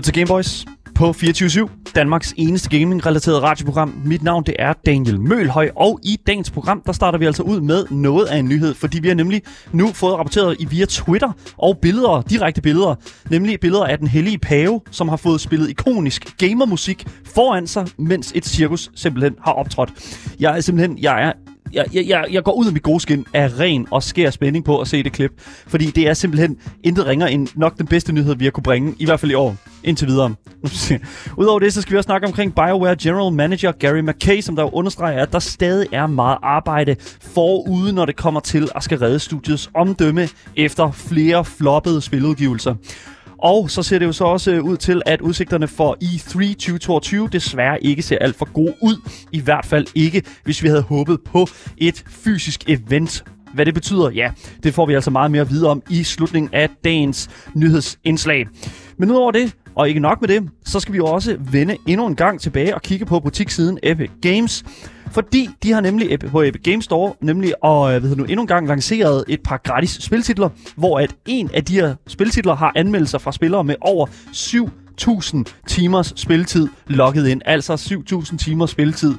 lytter til Gameboys på 24 Danmarks eneste gaming-relateret radioprogram. Mit navn det er Daniel Mølhøj, og i dagens program der starter vi altså ud med noget af en nyhed, fordi vi har nemlig nu fået rapporteret i via Twitter og billeder, direkte billeder, nemlig billeder af den hellige pave, som har fået spillet ikonisk gamermusik foran sig, mens et cirkus simpelthen har optrådt. Jeg er simpelthen, jeg er jeg, jeg, jeg går ud af mit gode skin af ren og skær spænding på at se det klip. Fordi det er simpelthen intet ringer end nok den bedste nyhed, vi har kunne bringe, i hvert fald i år, indtil videre. Udover det, så skal vi også snakke omkring BioWare General Manager Gary McKay, som der understreger, at der stadig er meget arbejde forude, når det kommer til at skal redde studiets omdømme efter flere floppede spiludgivelser. Og så ser det jo så også øh, ud til, at udsigterne for E3 2022 desværre ikke ser alt for gode ud. I hvert fald ikke, hvis vi havde håbet på et fysisk event hvad det betyder, ja, det får vi altså meget mere at vide om i slutningen af dagens nyhedsindslag. Men udover det, og ikke nok med det, så skal vi jo også vende endnu en gang tilbage og kigge på butikssiden Epic Games. Fordi de har nemlig på Epic Games Store nemlig og øh, ved nu, endnu en gang lanceret et par gratis spiltitler, hvor at en af de her spiltitler har anmeldelser fra spillere med over 7.000 timers spilletid logget ind. Altså 7.000 timers spilletid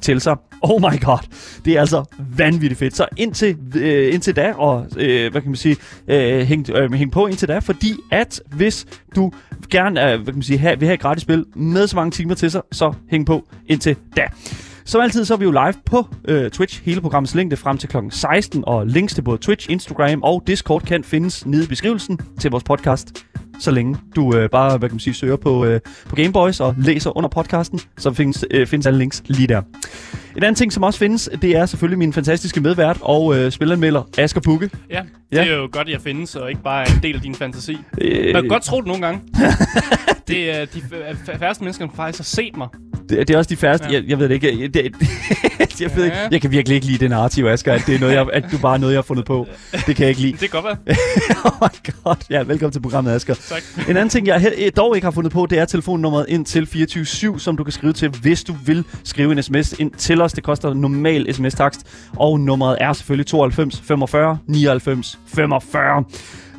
til sig. Oh my god, det er altså vanvittigt fedt. Så indtil, øh, indtil da, og øh, hvad kan man sige, øh, hæng, øh, hæng på indtil da, fordi at hvis du gerne øh, hvad kan man sige, have, vil have et gratis spil med så mange timer til sig, så hæng på indtil da. Som altid, så er vi jo live på øh, Twitch. Hele programmets længde frem til kl. 16, og links til både Twitch, Instagram og Discord kan findes nede i beskrivelsen til vores podcast. Så længe du øh, bare, hvad kan man sige, søger på, øh, på Gameboys og læser under podcasten, så findes, øh, findes alle links lige der. En anden ting, som også findes, det er selvfølgelig min fantastiske medvært og øh, spilanmelder Asger Pukke. Ja, det er jo godt, at jeg findes, og ikke bare en del af din fantasi. Øh, Man kan godt tro det nogle gange. det er de færreste mennesker, der faktisk har set mig. Det, det er også de færreste. Ja. Jeg, jeg ved det ikke. Jeg, det, jeg, ved ikke. jeg kan virkelig ikke lide det narrativ, Asger, at det er noget, jeg, at du bare er noget, jeg har fundet på. Det kan jeg ikke lide. Det kan godt være. oh my god. Ja, velkommen til programmet, Asger. Tak. En anden ting, jeg dog ikke har fundet på, det er telefonnummeret ind til 24 som du kan skrive til, hvis du vil skrive en sms ind til os. Det koster normal sms-takst. Og nummeret er selvfølgelig 92 45 99 45.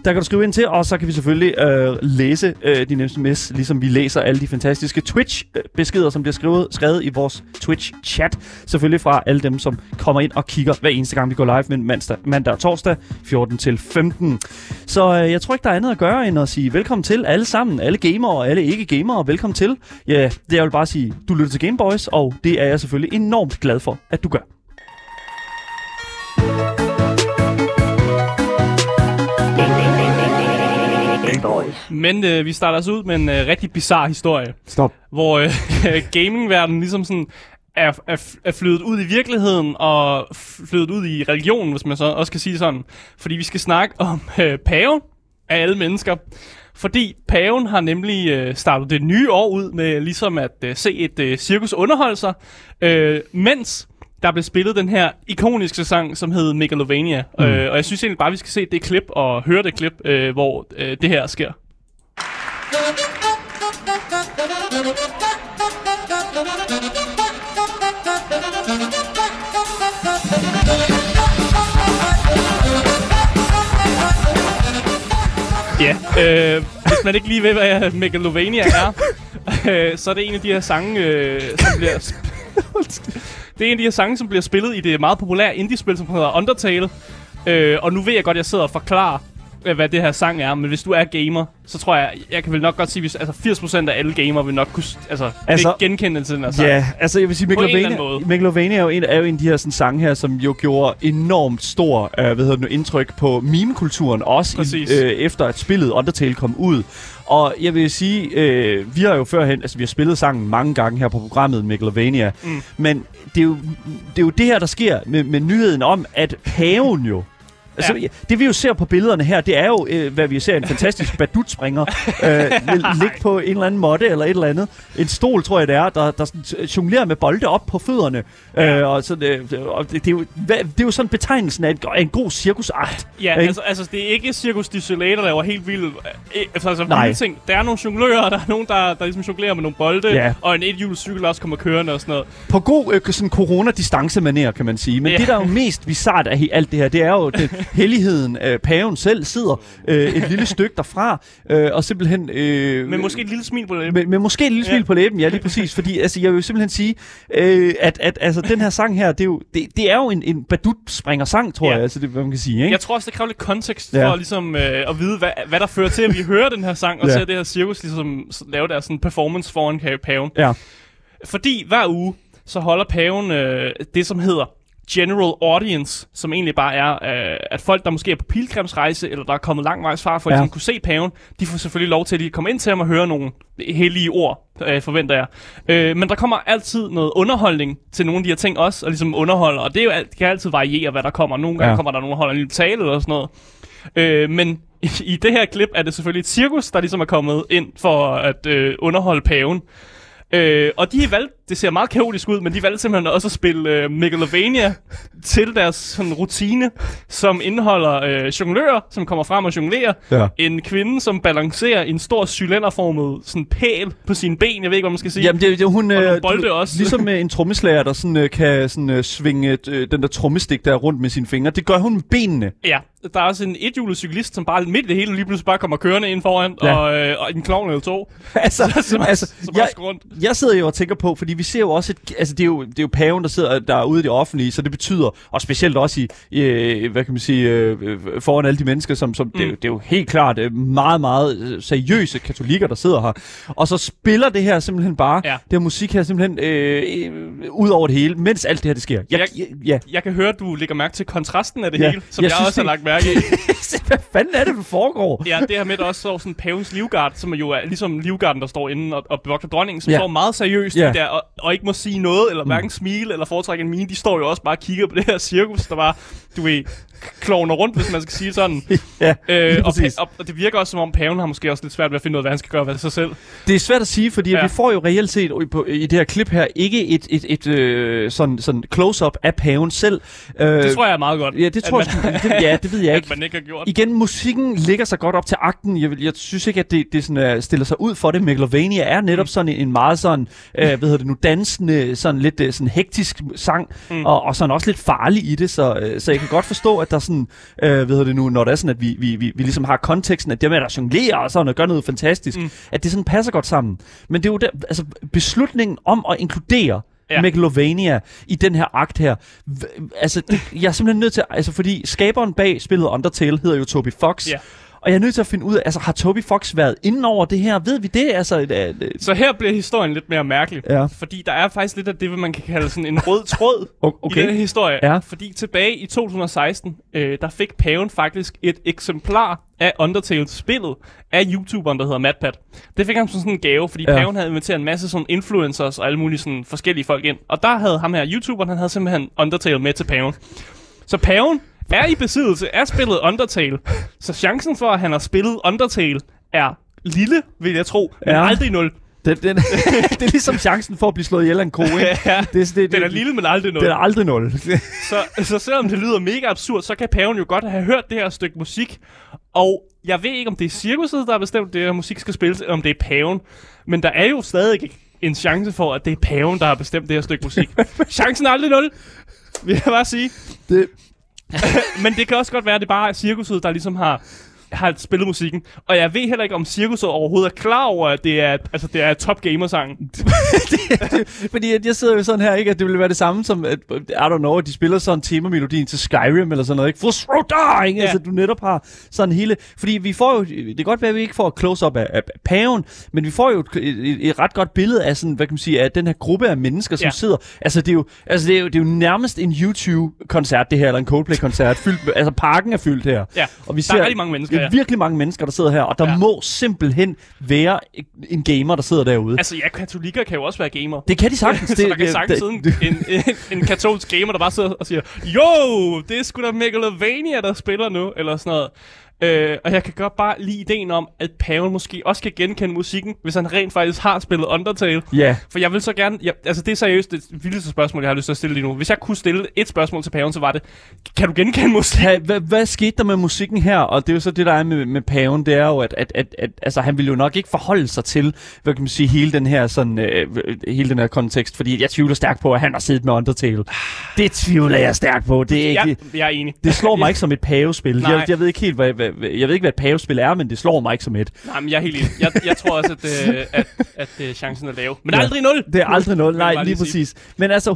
Der kan du skrive ind til, og så kan vi selvfølgelig øh, læse øh, din sms, ligesom vi læser alle de fantastiske Twitch-beskeder, som bliver skrevet, skrevet i vores Twitch-chat. Selvfølgelig fra alle dem, som kommer ind og kigger hver eneste gang, vi går live med mandag, mandag og torsdag 14 til 15. Så øh, jeg tror ikke, der er andet at gøre, end at sige velkommen til alle sammen. Alle gamere og alle ikke-gamere, velkommen til. Ja, det jeg vil bare sige, du lytter til Gameboys, og det er jeg selvfølgelig enormt glad for, at du gør. Men øh, vi starter os ud med en øh, rigtig bizarre historie. Stop. Hvor øh, gamingverdenen ligesom sådan er, er, er flyttet ud i virkeligheden og flyttet ud i religionen, hvis man så også kan sige sådan. Fordi vi skal snakke om øh, paven af alle mennesker. Fordi paven har nemlig øh, startet det nye år ud med ligesom at øh, se et øh, cirkus underholde sig, øh, mens der blev spillet den her ikoniske sang, som hed Megalovania. Mm. Øh, og jeg synes egentlig bare, vi skal se det klip og høre det klip, øh, hvor øh, det her sker. Ja, øh, hvis man ikke lige ved, hvad Megalovania er, øh, så er det en af de her sange, øh, som bliver... Det er en af de her sange, som bliver spillet i det meget populære indie-spil, som hedder Undertale. Øh, og nu ved jeg godt, at jeg sidder og forklarer, hvad det her sang er, men hvis du er gamer, så tror jeg, jeg kan vel nok godt sige, at altså 80% af alle gamere vil nok kunne altså, altså, genkende til den her sang. Ja, altså jeg vil sige, Megalovania, Megalovania er jo en, er jo en af de her sådan, sange her, som jo gjorde enormt stor øh, hvad hedder det, indtryk på meme-kulturen, også i, øh, efter at spillet Undertale kom ud. Og jeg vil sige, øh, vi har jo førhen, altså vi har spillet sangen mange gange her på programmet Megalovania, mm. men det er, jo, det er jo det her, der sker med, med nyheden om, at paven jo Altså, ja. det vi jo ser på billederne her, det er jo, øh, hvad vi ser, en fantastisk badutspringer øh, ligge på en eller anden måtte eller et eller andet. En stol, tror jeg det er, der, der sådan jonglerer med bolde op på fødderne. Ja. Øh, og så, øh, og det, det, er jo, hvad, det er jo sådan betegnelsen af en, af en god cirkusart. Ja, ikke? altså, altså det er ikke Circus du Soleil, der laver helt vildt øh, altså, altså, Nej. vilde ting. Der er nogle jonglører, der er nogen, der, der ligesom jonglerer med nogle bolde, Ja. og en ethjulet cykel også kommer kørende og sådan noget. På god øh, sådan corona-distance manér, kan man sige. Men Ja. det, der er jo mest bizart af alt det her, det er jo den helligheden. Øh, paven selv sidder øh, et lille stykke derfra, øh, og simpelthen... Øh, Men måske et lille smil på det. med, med måske et lille smil Ja. på læben, ja, lige præcis. Fordi altså, jeg vil simpelthen sige, øh, at, at altså, den her sang her, det er jo, det, det er jo en, en badut-springer-sang, tror Ja. jeg, altså, det, hvad man kan sige. Ikke? Jeg tror også, det kræver lidt kontekst Ja. for ligesom, øh, at vide, hvad, hvad der fører til, at vi hører den her sang, og Ja. ser det her cirkus ligesom lave deres sådan, performance foran paven. Ja. Fordi hver uge, så holder paven øh, det, som hedder general audience, som egentlig bare er, øh, at folk, der måske er på pilgrimsrejse, eller der er kommet langvejs fra, for at Ja. ja. kunne se paven, de får selvfølgelig lov til at lige komme ind til ham og høre nogle hellige ord, øh, forventer jeg. Øh, men der kommer altid noget underholdning til nogle af de her ting også, og ligesom underholder, og det, er jo, alt- det kan altid variere, hvad der kommer. Nogle gange Ja. kommer der nogen, der holder en lille tale eller sådan noget. Øh, men i, i det her klip er det selvfølgelig et cirkus, der ligesom er kommet ind for at øh, underholde paven. Øh, og de har valgt, det ser meget kaotisk ud, men de valgte simpelthen også at spille øh, Megalovania til deres sådan, rutine, som indeholder øh, jonglører, som kommer frem og jonglerer. Ja. En kvinde, som balancerer en stor cylinderformet sådan pæl på sine ben. Jeg ved ikke, hvad man skal sige. Jamen, det, det, hun, Og øh, bolde du- også. Ligesom med en trommeslager, der sådan, øh, kan sådan, øh, svinge øh, den der trommestik der rundt med sine fingre. Det gør hun med benene. Ja, der er også en ethjulet cyklist, som bare midt i det hele lige pludselig bare kommer kørende ind foran, Ja. og, øh, og en klovn eller to. altså, som, altså, som jeg, rundt. jeg sidder jo og tænker på, fordi vi ser jo også, et, altså det er jo, det er jo paven, der sidder der ude i det offentlige, så det betyder, og specielt også i, i hvad kan man sige, øh, foran alle de mennesker, som, som mm. det, er jo- det er jo helt klart øh, meget, meget øh, seriøse katolikker, der sidder her. Og så spiller det her simpelthen bare, Ja. det her musik her simpelthen øh, øh, ud over det hele, mens alt det her det sker. Jeg, Jeg- jeg, ja. Jeg kan høre, at du lægger mærke til kontrasten af det Ja, hele, som jeg jeg, synes, også har lagt mærke i. Hvad fanden er det, der foregår? Ja, det her med, at der også står sådan pavens livgard, som jo er ligesom livgarden, der står inde og, og bevogter dronningen, som Ja. står meget seriøst ja. der, og, og ikke må sige noget, eller hverken smile, eller foretrække en mine. De står jo også bare og kigger på det her cirkus, der bare, du ved, klovner rundt, hvis man skal sige sådan. ja, Øh, og, og, og, det virker også, som om paven har måske også lidt svært ved at finde ud af, hvad han skal gøre ved sig selv. Det er svært at sige, fordi ja. Vi får jo reelt set i, på, i det her klip her ikke et, et, et øh, sådan, sådan close-up af paven selv. Øh, Det tror jeg er meget godt. Ja, det tror at jeg, man, sgu- det, ja, det ved jeg at ikke. man ikke har gjort. Igen, musikken ligger sig godt op til akten. Jeg, jeg synes ikke, at det, det sådan, uh, stiller sig ud for det. Megalovania er netop mm. sådan en, en meget sådan, uh, hvad hedder det nu, dansende, sådan lidt uh, sådan hektisk sang, mm. og, og sådan også lidt farlig i det, så, uh, så jeg kan godt forstå, at der sådan, hvad hedder det nu, når det er sådan, at vi, vi, vi, vi ligesom har konteksten, at det med, at der jonglerer og sådan, og gør noget fantastisk, mm. at det sådan passer godt sammen. Men det er jo der, altså, beslutningen om at inkludere ja. Megalovania i den her akt her. Altså, det, jeg er simpelthen nødt til, altså fordi skaberen bag spillet Undertale hedder jo Toby Fox. Ja. Og jeg er nødt til at finde ud af, altså har Toby Fox været inde over det her? Ved vi det? Altså, øh, øh, Så her bliver historien lidt mere mærkelig. Ja. Fordi der er faktisk lidt af det, hvad man kan kalde sådan en rød tråd okay. i den historie. Ja. Fordi tilbage i 2016, øh, der fik paven faktisk et eksemplar af Undertale-spillet af YouTuberen, der hedder MadPat. Det fik han som sådan en gave, fordi ja. paven havde inviteret en masse sådan influencers og alle mulige sådan forskellige folk ind. Og der havde ham her, YouTuberen, han havde simpelthen Undertale med til paven. Så paven er i besiddelse af spillet Undertale. Så chancen for, at han har spillet Undertale, er lille, vil jeg tro, men Ja. aldrig nul. den, den, det er ligesom chancen for at blive slået ihjel af en ko, ikke? Ja, Det, det, det, den er lille, men aldrig nul. Den er aldrig nul. Så, så selvom det lyder mega absurd, så kan paven jo godt have hørt det her stykke musik. Og jeg ved ikke, om det er cirkuset, der har bestemt, det her musik skal spilles, eller om det er paven. Men der er jo stadig en chance for, at det er paven, der har bestemt det her stykke musik. Chancen er aldrig nul, vil jeg bare sige. det, Men det kan også godt være, at det bare er cirkuset, der ligesom har har spillet musikken. Og jeg ved heller ikke, om cirkuset overhovedet er klar over, at det er, altså, det er top gamer-sang. fordi at jeg sidder jo sådan her, ikke? At det ville være det samme som, at, I don't know, at de spiller sådan temamelodien til Skyrim eller sådan noget, ikke? For Srodar, ikke? Ja. Altså, du netop har sådan hele... Fordi vi får jo... Det kan godt være, at vi ikke får close-up af, af paven, men vi får jo et, et, et, ret godt billede af sådan, hvad kan man sige, af den her gruppe af mennesker, som Ja. sidder... Altså, det er jo, altså det er jo, det er jo nærmest en YouTube-koncert, det her, eller en Coldplay-koncert, fyldt altså parken er fyldt her. Ja, Og vi der er rigtig mange mennesker. Er Ja. virkelig mange mennesker, der sidder her, og der Ja. må simpelthen være en gamer, der sidder derude. Altså, ja, katolikker kan jo også være gamer. det kan de sagtens. så der kan sagtens sidde en, en, en, en katolsk gamer, der bare sidder og siger, Jo, det er sgu da Megalovania, der spiller nu, eller sådan noget. Øh, og jeg kan godt bare lide ideen om, at paven måske også kan genkende musikken, hvis han rent faktisk har spillet Undertale. Ja, For jeg vil så gerne... Jeg, altså, det er seriøst det vildeste spørgsmål, jeg har lyst til at stille lige nu. Hvis jeg kunne stille et spørgsmål til paven, så var det, kan du genkende musik? Ha, hvad, hvad skete der med musikken her? Og det er jo så det, der er med, med paven, det er jo, at, at, at, at altså, han ville jo nok ikke forholde sig til, hvad kan man sige, hele den her, sådan, øh, hele den her kontekst, fordi jeg tvivler stærkt på, at han har siddet med Undertale. Det tvivler jeg stærkt på. Det, er ikke, Ja, jeg er enig. det slår mig ikke som et pavespil. Jeg, jeg ved ikke helt, hvad, hvad, hvad- jeg ved ikke, hvad et pavespil er, men det slår mig ikke som et. Nej, men jeg er helt enig. Jeg, jeg tror også, at, øh, at, at øh, chancen er lav. Men Ja. aldrig nul! Det er aldrig jeg Nej, lige lige sige. præcis. Men altså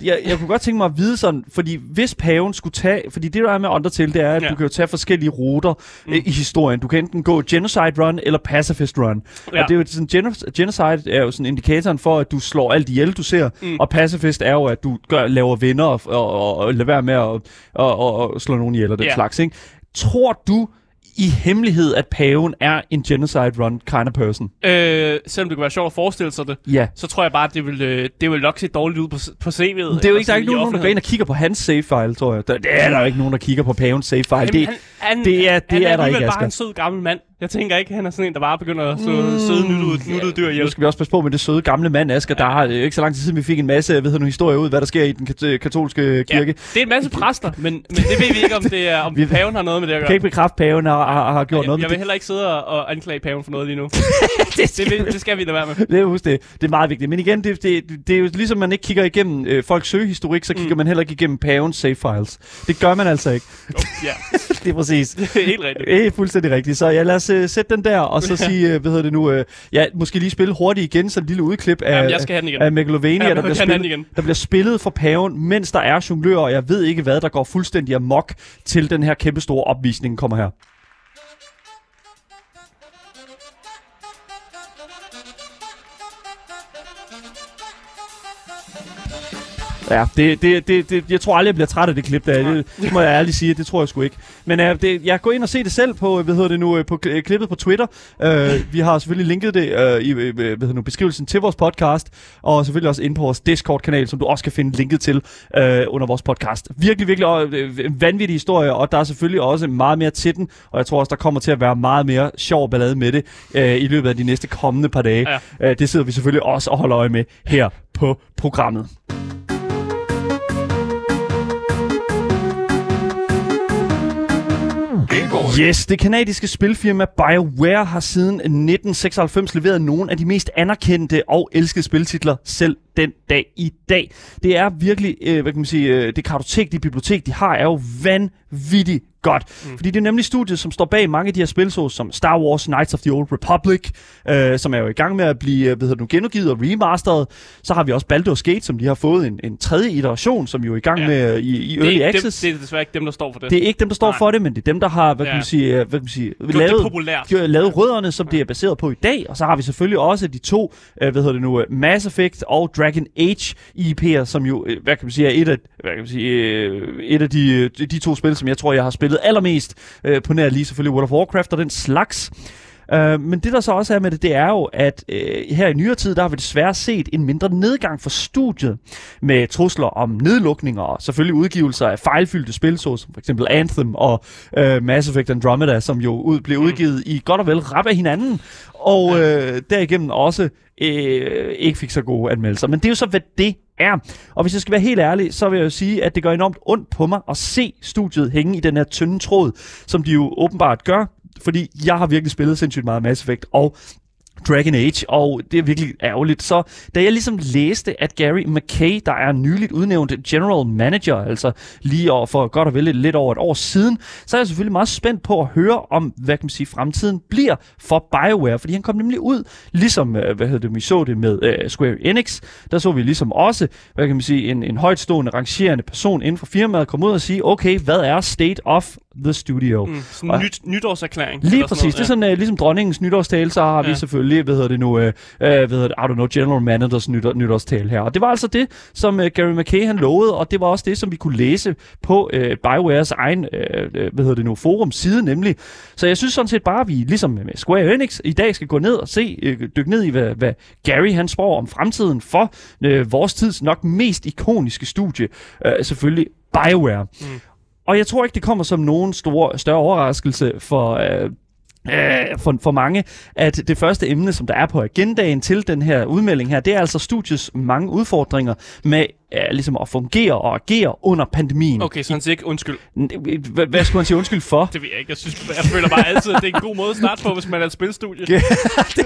100%, jeg, jeg kunne godt tænke mig at vide sådan, fordi hvis paven skulle tage, fordi det der er med Undertale, det er, at Ja. du kan jo tage forskellige ruter mm. i historien. Du kan enten gå Genocide Run eller Pacifist Run. Ja. Og det er jo sådan, geno- Genocide er jo sådan indikatoren for, at du slår alt ihjel, du ser. Mm. Og Pacifist er jo, at du gør, laver venner og, og, og, og lader være med at og, og, og slå nogen ihjel og den Ja. slags. Ikke? Tror du i hemmelighed, at paven er en Genocide Run kind of person? Øh, selvom det kunne være sjovt at forestille sig det, Ja. så tror jeg bare, at det vil, øh, det vil nok se dårligt ud på, på CV'et. Det er jo ikke, der er ikke nogen, der går ind og kigger på hans save file, tror jeg. Der, det er der jo ikke nogen, der kigger på pavens save file. Jamen, Det, han, han, det er- det han er der ikke, alligevel bare Asger. en sød gammel mand. Jeg tænker ikke, han er sådan en, der bare begynder at slå mm, søde nuttede, nuttede dyr nu ihjel. skal vi også passe på med det søde gamle mand, Asger. Der har øh, ikke så lang tid siden, vi fik en masse jeg ved nogle historier ud, hvad der sker i den kat- katolske kirke. Ja, det er en masse præster, men, men det ved vi ikke, om, det er, om Vi- paven har noget med det at gøre. kan ikke bekræfte, paven har, har, har gjort jeg, noget jeg vil det. heller ikke sidde og, anklage paven for noget lige nu. det, Det, skal vi- det skal vi lade være med. det, er, husk det. det er meget vigtigt. Men igen, det, det, det er jo ligesom, man ikke kigger igennem øh, folks søgehistorik, så kigger Mm. man heller ikke igennem pavens save files. Det gør man altså ikke. Oh, ja, det er præcis. det helt rigtigt. Det er fuldstændig rigtigt. Så ja, lad os uh, sætte den der, og så sige, uh, hvad hedder det nu, uh, ja, måske lige spille hurtigt igen, sådan en lille udklip af, Jamen, jeg skal have den igen. af Megalovania, Ja, der, bliver spillet, igen. der bliver spillet for paven, mens der er jonglører, og jeg ved ikke hvad, der går fuldstændig amok til den her kæmpe store opvisning kommer her. Ja, det, det, det, det, jeg tror aldrig, jeg bliver træt af det klip der. Det, det må jeg ærligt sige, det tror jeg sgu ikke. Men uh, det, jeg går ind og se det selv på, hvad hedder det nu, øh, på kl- klippet på Twitter. Uh, vi har selvfølgelig linket det uh, i øh, hvad hedder nu, beskrivelsen til vores podcast, og selvfølgelig også inde på vores Discord-kanal, som du også kan finde linket til uh, under vores podcast. Virkelig, virkelig uh, vanvittig historie, og der er selvfølgelig også meget mere til den, og jeg tror også, der kommer til at være meget mere sjov ballade med det uh, i løbet af de næste kommende par dage. Ja. Uh, det sidder vi selvfølgelig også og holder øje med her på programmet. Yes, det kanadiske spilfirma BioWare har siden 1996 leveret nogle af de mest anerkendte og elskede spiltitler selv den dag i dag. Det er virkelig, øh, hvad kan man sige, øh, det kartotek, det bibliotek, de har, er jo vanvittigt godt. Mm. Fordi det er nemlig studiet, som står bag mange af de her spil, så som Star Wars Knights of the Old Republic, øh, som er jo i gang med at blive øh, hvad hedder det nu, genudgivet og remasteret. Så har vi også Baldur's Gate, som de har fået en, en tredje iteration, som jo er i gang Ja. med øh, i, i Det er, Early ikke dem, Access. det er desværre ikke dem, der står for det. Det er ikke dem, der står Nej. for det, men det er dem, der har, hvad kan Ja. man sige, øh, hvad kan man sige det lavet, populært. de har lavet rødderne, som det er baseret på i dag. Og så har vi selvfølgelig også de to, øh, hvad hedder det nu, Mass Effect og Dragon Age IP'er, som jo, hvad kan man sige, er et af, hvad kan man sige, et af de, de to spil, som jeg tror, jeg har spillet allermest øh, på nær lige selvfølgelig World of Warcraft og den slags. Uh, men det der så også er med det, det er jo, at uh, her i nyere tid, der har vi desværre set en mindre nedgang for studiet med trusler om nedlukninger og selvfølgelig udgivelser af fejlfyldte spil, som for eksempel Anthem og uh, Mass Effect Andromeda, som jo ud, blev udgivet i godt og vel rap af hinanden, og uh, derigennem også uh, ikke fik så gode anmeldelser. Men det er jo så, hvad det er. Og hvis jeg skal være helt ærlig, så vil jeg jo sige, at det gør enormt ondt på mig at se studiet hænge i den her tynde tråd, som de jo åbenbart gør, fordi jeg har virkelig spillet sindssygt meget Mass Effect, og Dragon Age, og det er virkelig ærgerligt. Så da jeg ligesom læste, at Gary McKay, der er nyligt udnævnt general manager, altså lige over for godt og vel lidt over et år siden, så er jeg selvfølgelig meget spændt på at høre om, hvad kan man sige, fremtiden bliver for BioWare, fordi han kom nemlig ud, ligesom, øh, hvad hedder det, vi så det med uh, Square Enix, der så vi ligesom også, hvad kan man sige, en, en højtstående, rangerende person inden for firmaet komme ud og sige, okay, hvad er state of the studio. Mm, sådan Og- nyt, nytårserklæring. Lige eller sådan præcis. Det er noget, sådan, uh, ligesom dronningens nytårstale, så har ja. vi Ja. selvfølgelig, hvad hedder det nu, uh, uh, hvad hedder det, I don't know, General Managers nytår, nytårstale her. Og det var altså det, som uh, Gary McKay han lovede, og det var også det, som vi kunne læse på uh, BioWares egen, uh, hvad hedder det nu, forum side nemlig. Så jeg synes sådan set bare, at vi ligesom med Square Enix i dag skal gå ned og se, uh, dykke ned i, hvad, hvad Gary han spår om fremtiden for uh, vores tids nok mest ikoniske studie, uh, selvfølgelig BioWare. Mm. Og jeg tror ikke, det kommer som nogen store, større overraskelse for... Øh, øh, for, for mange, at det første emne, som der er på agendaen til den her udmelding her, det er altså studiets mange udfordringer med øh, ligesom at fungere og agere under pandemien. Okay, så han siger ikke undskyld. Hvad, hvad skulle han sige undskyld for? Det ved jeg ikke. Jeg, synes, jeg føler bare altid, at det er en god måde at starte på, hvis man er et spilstudie. det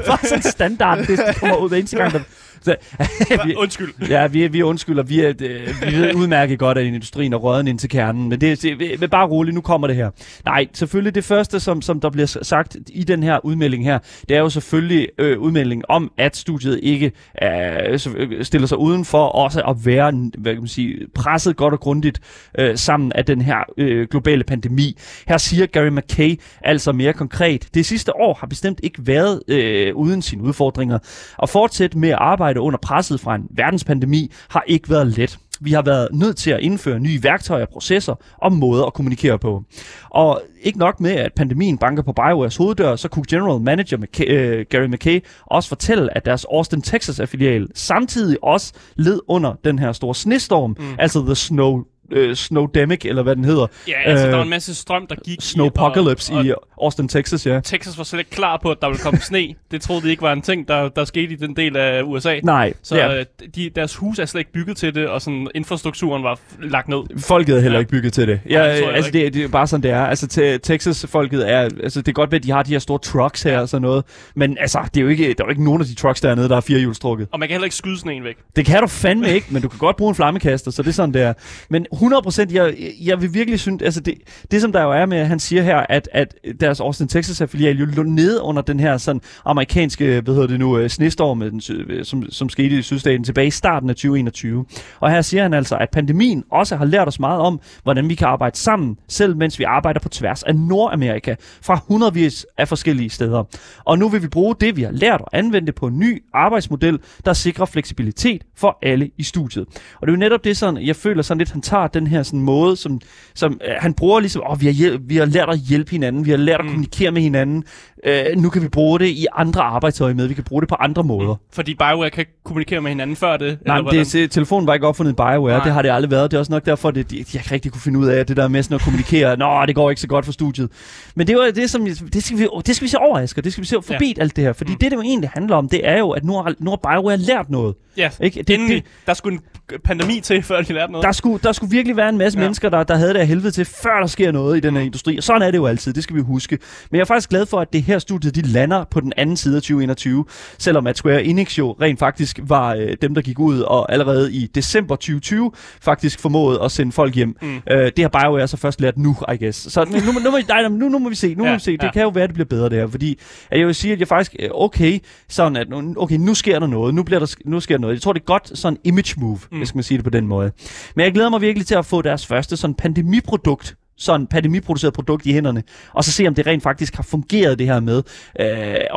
er bare sådan standard, det kommer ud eneste gang. Der, så, vi, Undskyld. Ja, vi, vi undskylder. Vi, er, øh, vi ved udmærket godt, at industrien er røden ind til kernen. Men det, det, bare roligt, nu kommer det her. Nej, selvfølgelig det første, som, som der bliver s- sagt i den her udmelding her, det er jo selvfølgelig øh, udmeldingen om, at studiet ikke øh, øh, stiller sig udenfor også at være hvad kan man sige, presset godt og grundigt øh, sammen af den her øh, globale pandemi. Her siger Gary McKay altså mere konkret, det sidste år har bestemt ikke været øh, uden sine udfordringer. At fortsætte med at arbejde under presset fra en verdenspandemi har ikke været let. Vi har været nødt til at indføre nye værktøjer, processer og måder at kommunikere på. Og ikke nok med, at pandemien banker på BioWares hoveddør, så kunne General Manager McKay, øh, Gary McKay også fortælle, at deres Austin, Texas-affilial samtidig også led under den her store snestorm, mm. altså The Snow øh, Snowdemic, eller hvad den hedder. Ja, altså, Øh, der var en masse strøm, der gik i, Snowpocalypse og, i Austin, Texas, ja. og Texas var slet ikke klar på, at der ville komme sne. Det troede de ikke var en ting, der, der skete i den del af USA. Nej, Så ja. ja. de, deres hus er slet ikke bygget til det, og sådan infrastrukturen var lagt ned. Folket er heller Ja. ikke bygget til det. Ja, Nej, det altså det, det er bare sådan, det er. Altså te- Texas-folket er... Altså det er godt ved, at de har de her store trucks her og sådan noget. Men altså, det er jo ikke, der er jo ikke nogen af de trucks dernede, der er firehjulstrukket. Og man kan heller ikke skyde sneen væk. Det kan du fandme ikke, men du kan godt bruge en flammekaster, så det er sådan, det er. Men 100%, jeg, jeg vil virkelig synes, altså det, det som der jo er med, at han siger her, at, at deres Austin Texas-affilial jo lå nede under den her sådan amerikanske, hvad hedder det nu, øh, snestorm, med den, øh, som, som skete i sydstaten tilbage i starten af 2021. Og her siger han altså, at pandemien også har lært os meget om, hvordan vi kan arbejde sammen, selv mens vi arbejder på tværs af Nordamerika, fra hundredvis af forskellige steder. Og nu vil vi bruge det, vi har lært og anvende det på en ny arbejdsmodel, der sikrer fleksibilitet for alle i studiet. Og det er jo netop det, sådan, jeg føler sådan lidt, han tager den her sådan måde, som, som øh, han bruger ligesom, åh, vi har, hjæl- vi har lært at hjælpe hinanden, vi har lært at kommunikere med hinanden, øh, nu kan vi bruge det i andre arbejdsøje med, vi kan bruge det på andre måder. Fordi BioWare kan ikke kommunikere med hinanden før det. Nej, men det, det, telefonen var ikke opfundet i BioWare, Nej. det har det aldrig været. Det er også nok derfor, at de, de ikke rigtig kunne finde ud af, det der med sådan at kommunikere, nå, det går ikke så godt for studiet. Men det var det, som, det skal vi, det skal vi se over, Asger. Det skal vi se forbi ja. alt det her. Fordi mm. det, det jo egentlig handler om, det er jo, at nu har, nu har BioWare lært noget. Ja, Ikke? det, Det- inden, det- der skulle en pandemi til, før de lærte noget. Der skulle, der skulle virkelig være en masse ja. Mennesker, der, der havde det af helvede til, før der sker noget i den her industri. Og sådan er det jo altid, det skal vi huske. Men jeg er faktisk glad for, at det her studie, de lander på den anden side af 2021. Selvom at Square Enix jo rent faktisk var øh, dem, der gik ud og allerede i december 2020 faktisk formåede at sende folk hjem. Mm. Øh, det har BioWare så først lært nu, I guess. Så men nu, nu, må, nej, nu, nu må vi se, nu ja, må vi se. Det ja. kan jo være, at det bliver bedre det her. Fordi at jeg vil sige, at jeg faktisk, øh, okay, sådan at, nu- okay, nu sker der noget. Nu, bliver der, nu sker der noget. Jeg tror, det er godt sådan image move, mm. hvis man sige det på den måde. Men jeg glæder mig virkelig til at få deres første sådan pandemiprodukt sådan pandemiproduceret produkt i hænderne, og så se, om det rent faktisk har fungeret det her med øh,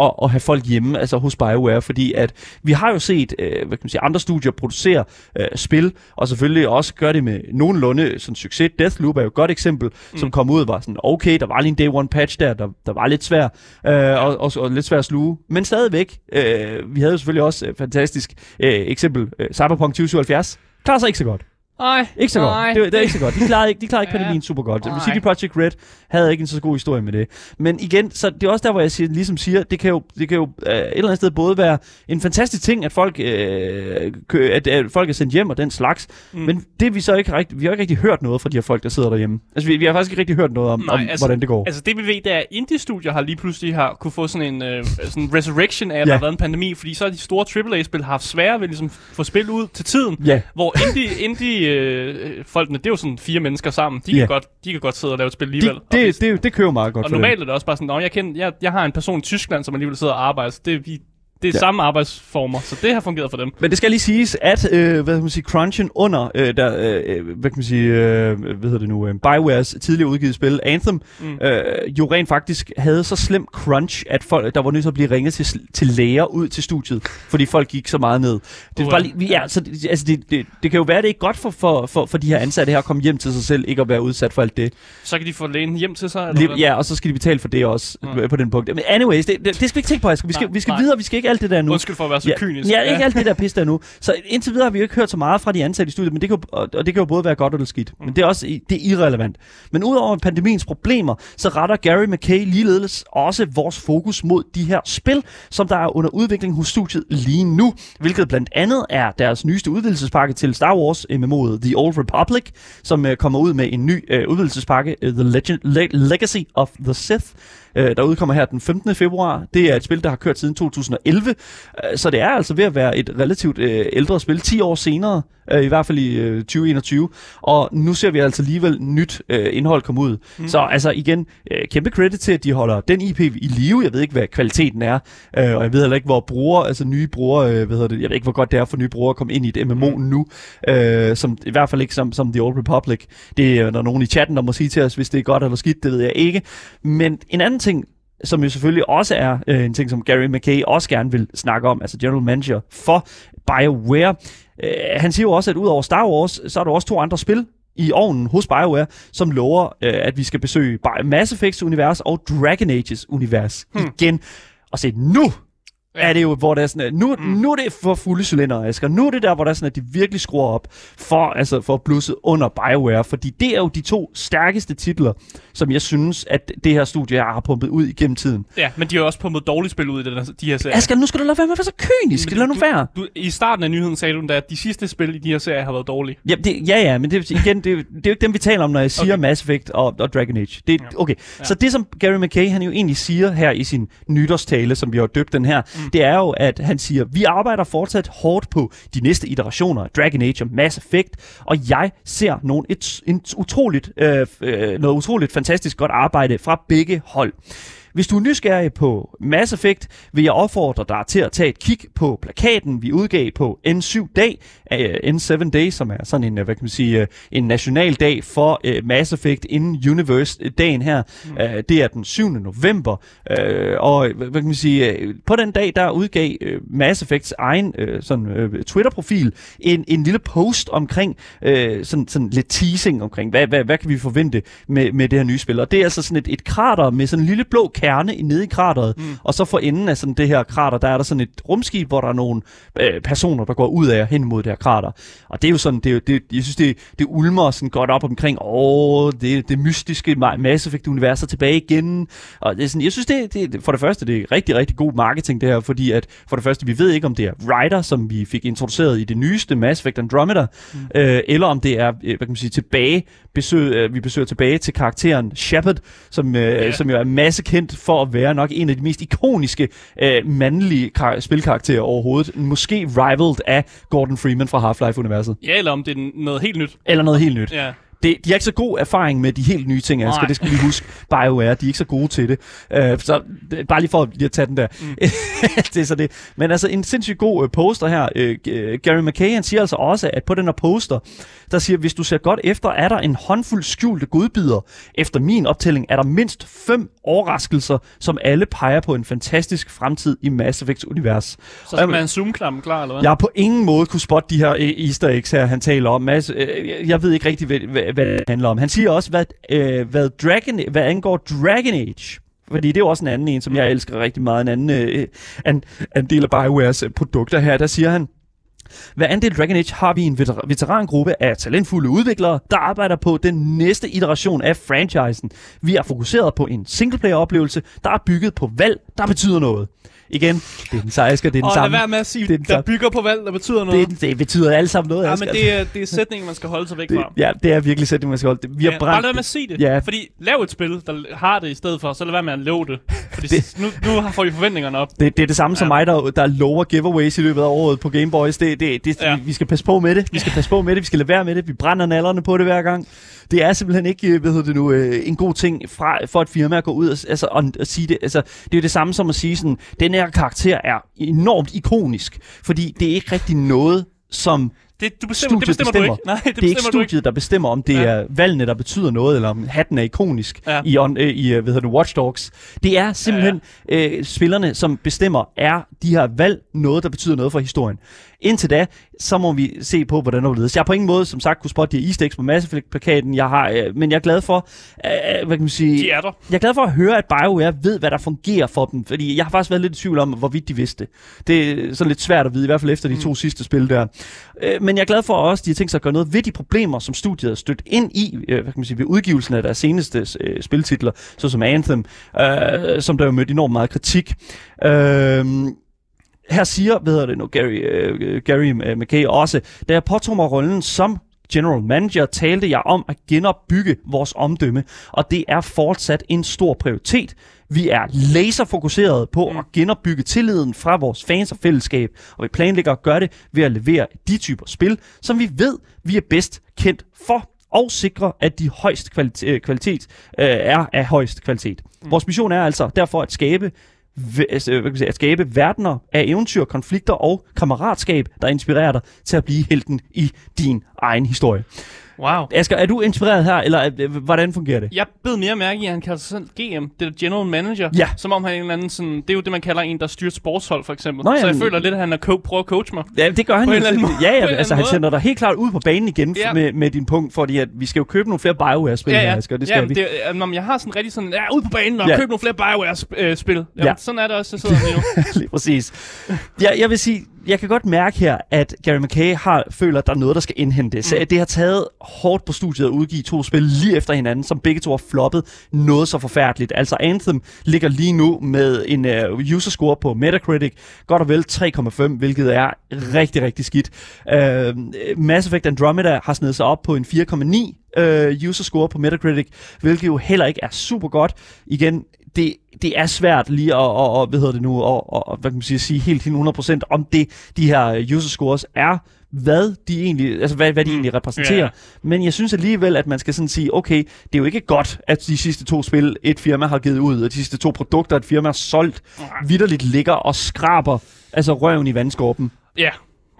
at, at have folk hjemme, altså hos BioWare, fordi at vi har jo set, øh, hvad kan man sige, andre studier producere øh, spil, og selvfølgelig også gøre det med nogenlunde sådan succes. Deathloop er jo et godt eksempel, mm. som kom ud og var sådan, okay, der var lige en day one patch der, der, der var lidt svær, øh, og, og, og lidt svær at sluge, men stadigvæk, øh, vi havde jo selvfølgelig også et fantastisk øh, eksempel, øh, Cyberpunk 2077, klarer sig ikke så godt. Nej, Ikke så nej, godt. Det, det er ikke så godt. De klarede ikke, de klarede ikke Ja. pandemien super godt. Nej. CD Projekt Red havde ikke en så god historie med det. Men igen, så det er også der, hvor jeg siger, ligesom siger, det kan jo, det kan jo øh, et eller andet sted både være en fantastisk ting, at folk, øh, kø, at, at folk er sendt hjem og den slags. Mm. Men det vi så ikke rigtig, vi har ikke rigtig hørt noget fra de her folk, der sidder derhjemme. Altså vi, vi har faktisk ikke rigtig hørt noget om, Nej, om altså- hvordan det går. Altså det vi ved, det er, at indie-studier har lige pludselig har kunne få sådan en øh, sådan en resurrection af, at Ja. der har været en pandemi, fordi så har de store AAA-spil haft svære ved ligesom få spil ud til tiden. Ja. Hvor indie, indie øh, folkene, det er jo sådan fire mennesker sammen. De, Ja. kan, godt, de kan godt sidde og lave et spil alligevel. det, Og det, det, det kører meget godt og dem. normalt er det også bare sådan, jeg, kender, jeg, jeg har en person i Tyskland, som alligevel sidder og arbejder, så det, vi, det er ja. samme arbejdsformer, så det har fungeret for dem. Men det skal lige siges, at øh, hvad kan man sige, crunchen under, øh, der, øh, hvad kan man sige, øh, hvad hedder det nu, øh, Biowares tidligere udgivet spil, Anthem, mm. øh, jo rent faktisk havde så slem crunch, at folk, der var nødt til at blive ringet til, til læger ud til studiet, fordi folk gik så meget ned. Det, bare lige, ja, så, altså, det, det, det kan jo være, at det er ikke godt for, for, for, for de her ansatte her at komme hjem til sig selv, ikke at være udsat for alt det. Så kan de få lægen hjem til sig? Eller lige, ja, og så skal de betale for det også, mm. på den punkt. Men anyways, det, det, det skal vi ikke tænke på, Vi skal, nej, vi skal nej. videre, vi skal ikke alt det der nu. Undskyld for at være så ja, kynisk. Ja, ikke alt det der pis der nu. Så indtil videre har vi jo ikke hørt så meget fra de ansatte i studiet, men det kan jo, og det kan jo både være godt og skidt. Mm. Men det er også det er irrelevant. Men udover pandemiens problemer, så retter Gary McKay ligeledes også vores fokus mod de her spil, som der er under udvikling hos studiet lige nu, hvilket blandt andet er deres nyeste udvidelsespakke til Star Wars MMO'et The Old Republic, som uh, kommer ud med en ny uh, udvidelsespakke, The Legend, Le- Legacy of the Sith, øh, der udkommer her den 15. februar. Det er et spil, der har kørt siden 2011, øh, så det er altså ved at være et relativt øh, ældre spil, 10 år senere, øh, i hvert fald i øh, 2021. Og nu ser vi altså alligevel nyt øh, indhold komme ud. Mm. Så altså igen, øh, kæmpe credit til, at de holder den IP i live. Jeg ved ikke, hvad kvaliteten er, øh, og jeg ved heller ikke, hvor brugere, altså nye brugere, øh, hvad hedder det, jeg ved ikke, hvor godt det er for nye brugere at komme ind i et MMO mm. nu, øh, som i hvert fald ikke som, som The Old Republic. Det er der nogen i chatten, der må sige til os, hvis det er godt eller skidt, det ved jeg ikke. Men en anden ting, som jo selvfølgelig også er øh, en ting, som Gary McKay også gerne vil snakke om, altså general manager for BioWare. Øh, han siger jo også, at udover Star Wars, så er der også to andre spil i ovnen hos BioWare, som lover, øh, at vi skal besøge Mass Effect's univers og Dragon Age's univers hmm. igen. Og se, nu er det jo, hvor det er sådan, at nu, mm. nu er det for fulde cylinder, Asger. Nu er det der, hvor der er sådan, at de virkelig skruer op for, altså for at blusse under BioWare, fordi det er jo de to stærkeste titler, som jeg synes, at det her studie har pumpet ud igennem tiden. Ja, men de har også pumpet dårligt spil ud i den, de her serier. Asger, nu skal du lade være med at være så kynisk. Lad nu være. Du, I starten af nyheden sagde du, at de sidste spil i de her serier har været dårlige. Ja, det, ja, ja, men det, igen, det, det er jo ikke dem, vi taler om, når jeg siger okay. Mass Effect og, og Dragon Age. Det, ja. Okay, ja. så det som Gary McKay, han jo egentlig siger her i sin nytårstale, som vi har døbt den her, mm. Mm. det er jo, at han siger, vi arbejder fortsat hårdt på de næste iterationer af Dragon Age og Mass Effect, og jeg ser nogle, et, et utroligt, øh, øh, noget utroligt fantastisk godt arbejde fra begge hold. Hvis du er nysgerrig på Mass Effect, vil jeg opfordre dig til at tage et kig på plakaten, vi udgav på N7 dag, uh, N7 Day, som er sådan en, øh, hvad kan man sige, uh, en national dag for uh, Mass Effect in Universe dagen her. Mm. Uh, det er den 7. november, uh, og hvad kan man sige, uh, på den dag der udgav uh, Mass Effects egen uh, sådan uh, Twitter-profil en, en lille post omkring uh, sådan, sådan lidt teasing omkring, hvad, hvad, hvad kan vi forvente med, med det her nye spil. Og det er altså sådan et, et krater med sådan en lille blå kerne nede i krateret, mm. og så for enden af sådan det her krater, der er der sådan et rumskib, hvor der er nogle øh, personer, der går ud af hen mod det her krater. Og det er jo sådan, det, det, jeg synes, det, det ulmer sådan godt op omkring, åh, det, det mystiske Mass Effect-univers er tilbage igen. Og det er sådan, jeg synes, det, det, for det første, det er rigtig, rigtig god marketing det her, fordi at for det første, vi ved ikke, om det er Ryder, som vi fik introduceret i det nyeste Mass Effect Andromeda, mm. øh, eller om det er, øh, hvad kan man sige, tilbage, besøg, øh, vi besøger tilbage til karakteren Shepard, som, øh, yeah. som jo er masse kendt for at være nok en af de mest ikoniske øh, mandlige kar- spilkarakterer overhovedet. Måske rivaled af Gordon Freeman fra Half-Life-universet. Ja, eller om det er noget helt nyt. Eller noget helt nyt. Ja det, de har ikke så god erfaring med de helt nye ting, Asger. Det skal vi huske. BioWare, de er ikke så gode til det. Uh, så det, bare lige for lige at tage den der. Mm. det er så det. Men altså en sindssygt god uh, poster her. Uh, Gary McKay, han siger altså også, at på den her poster, der siger, hvis du ser godt efter, er der en håndfuld skjulte godbidder. Efter min optælling er der mindst fem overraskelser, som alle peger på en fantastisk fremtid i Mass Effects univers. Så skal man en zoom-klam klar, eller hvad? Jeg har på ingen måde kunne spotte de her easter eggs her, han taler om. Mads, jeg ved ikke rigtig, hvad, hvad det handler om. Han siger også, hvad, øh, hvad, Dragon, hvad angår Dragon Age, fordi det er jo også en anden en, som jeg elsker rigtig meget, en anden øh, en, en del af BioWares øh, produkter her, der siger han, hvad andel Dragon Age har vi en veterangruppe af talentfulde udviklere, der arbejder på den næste iteration af franchisen. Vi er fokuseret på en singleplayer-oplevelse, der er bygget på valg, der betyder noget. Igen, det er den sejske, det er den og samme. Og lad være med at sige, det der bygger på valg, der betyder noget. Det, det betyder alt sammen noget. Ja, men det er, det er sætningen, man skal holde sig væk det, fra. Ja, det er virkelig sætningen, man skal holde. Vi har ja, brændt bare lad med at sige det. Ja. Fordi lav et spil, der har det i stedet for, så lad være med at love det. Fordi det, nu, nu får vi forventningerne op. Det, det er det samme ja. som mig, der, der lover giveaways i løbet af året på Game Boys. Det, det, det, ja. Vi skal passe på med det. Vi skal passe på med det. Vi skal lade være med det. Vi brænder nallerne på det hver gang det er simpelthen ikke, hvad hedder det nu, øh, en god ting fra, for et firma at gå ud og, altså, og, og sige det. Altså, det er jo det samme som at sige sådan, den her karakter er enormt ikonisk, fordi det er ikke rigtig noget, som Det, du bestemmer, det Studiet bestemmer, bestemmer. du ikke. Nej, det, det er ikke du ikke. studiet, der bestemmer, om det Ja. er valgene, der betyder noget, eller om hatten er ikonisk Ja. i, on, øh, i øh, hvad hedder det, Watch Dogs. Det er simpelthen øh, spillerne, som bestemmer, er de her valg noget, der betyder noget for historien. Indtil da, så må vi se på, hvordan det overledes. Jeg har på ingen måde, som sagt, kunne spotte de her easter eggs på Mass Effect-plakaten, jeg har, øh, men jeg er glad for, øh, hvad kan man sige... De er der. Jeg er glad for at høre, at BioWare ved, hvad der fungerer for dem, fordi jeg har faktisk været lidt i tvivl om, hvorvidt de vidste. Det er sådan lidt svært at vide, i hvert fald efter de to sidste spil der. Øh, Men jeg er glad for også, at de har tænkt sig at gøre noget ved de problemer, som studiet har stødt ind i, øh, hvad kan man sige, ved udgivelsen af deres seneste øh, spiltitler, såsom Anthem, øh, som der jo mødte enormt meget kritik. Øh, her siger, hvad hedder det nu, Gary, øh, Gary øh, McKay også, da jeg påtog mig rollen som general manager, talte jeg om at genopbygge vores omdømme, og det er fortsat en stor prioritet. Vi er laserfokuseret på at genopbygge tilliden fra vores fans og fællesskab, og vi planlægger at gøre det ved at levere de typer spil, som vi ved, vi er bedst kendt for og sikre, at de højst kvalitet, øh, kvalitet øh, er af højst kvalitet. Vores mission er altså derfor at skabe Altså, at skabe verdener af eventyr, konflikter og kammeratskab, der inspirerer dig til at blive helten i din egen historie. Wow. Asger, er du inspireret her, eller er- øh, hvordan fungerer det? Jeg bed mere mærke i, at han kalder sig selv GM. Det er General Manager. Ja. Som om han er en eller anden sådan... Det er jo det, man kalder en, der styrer sportshold, for eksempel. Nå, så jeg jamen- føler lidt, at han er co- prøver at coach mig. Ja, det gør han På jo en eller anden selvfølgelig. måde. Ja, ja, altså anden han sender dig helt klart ud på banen igen Ja. med, med din punkt, fordi at vi skal jo købe nogle flere BioWare-spil Ja, her, ja. Asger, det skal ja, vi. Det, når jeg har sådan rigtig sådan, ja, ud på banen og Ja. køb nogle flere Bioware-spil. Jamen, Ja. Sådan er det også, jeg sidder lige nu. Lige præcis. Ja, jeg vil sige, jeg kan godt mærke her, at Gary McKay har, føler, at der er noget, der skal indhentes. Mm. Det har taget hårdt på studiet at udgive to spil lige efter hinanden, som begge to har floppet noget så forfærdeligt. Altså Anthem ligger lige nu med en uh, user score på Metacritic, godt og vel 3,5, hvilket er rigtig, rigtig skidt. Uh, Mass Effect Andromeda har snedet sig op på en 4,9 uh, user score på Metacritic, hvilket jo heller ikke er super godt. Igen, det, det er svært lige at, at, at hvad hedder det nu, at, at, at, hvad kan man sige, sige helt til 100% om det, de her user scores er, hvad de egentlig, altså hvad, hvad de Mm. egentlig repræsenterer. Ja. Men jeg synes alligevel, at man skal sådan sige, okay, det er jo ikke godt, at de sidste to spil, et firma har givet ud, og de sidste to produkter, et firma har solgt, vidderligt ligger og skraber altså røven i vandskorpen. Ja.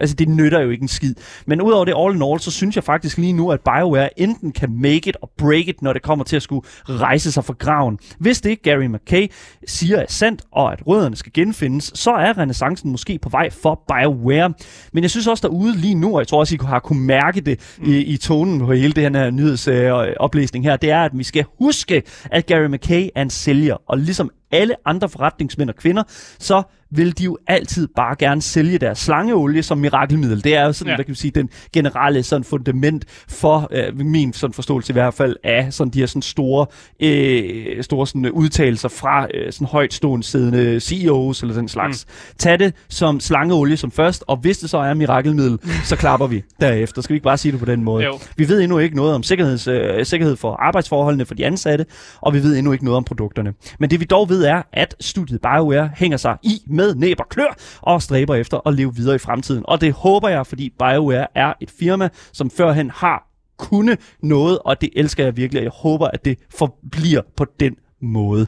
Altså, det nytter jo ikke en skid. Men udover det all in all, så synes jeg faktisk lige nu, at BioWare enten kan make it og break it, når det kommer til at skulle rejse sig fra graven. Hvis det Gary McKay siger er sandt, og at rødderne skal genfindes, så er renaissancen måske på vej for BioWare. Men jeg synes også derude lige nu, og jeg tror også, I har kunne mærke det i, i tonen på hele det her nyhedsoplæsning her, det er, at vi skal huske, at Gary McKay er en sælger, og ligesom alle andre forretningsmænd og kvinder, så vil de jo altid bare gerne sælge deres slangeolie som mirakelmiddel. Det er jo sådan, Ja. hvad kan man sige, den generelle sådan fundament for øh, min sådan forståelse i hvert fald af sådan de her sådan store, øh, store sådan, udtalelser fra øh, sådan højt stående siddende CEOs eller den slags. Mm. Tag det som slangeolie som først, og hvis det så er mirakelmiddel, så klapper vi derefter. Skal vi ikke bare sige det på den måde? Jo. Vi ved endnu ikke noget om sikkerheds, øh, sikkerhed for arbejdsforholdene for de ansatte, og vi ved endnu ikke noget om produkterne. Men det vi dog ved er, at studiet BioWare hænger sig i med næb og klør og stræber efter at leve videre i fremtiden. Og det håber jeg, fordi BioWare er et firma, som førhen har kunne noget, og det elsker jeg virkelig, og jeg håber, at det forbliver på den måde.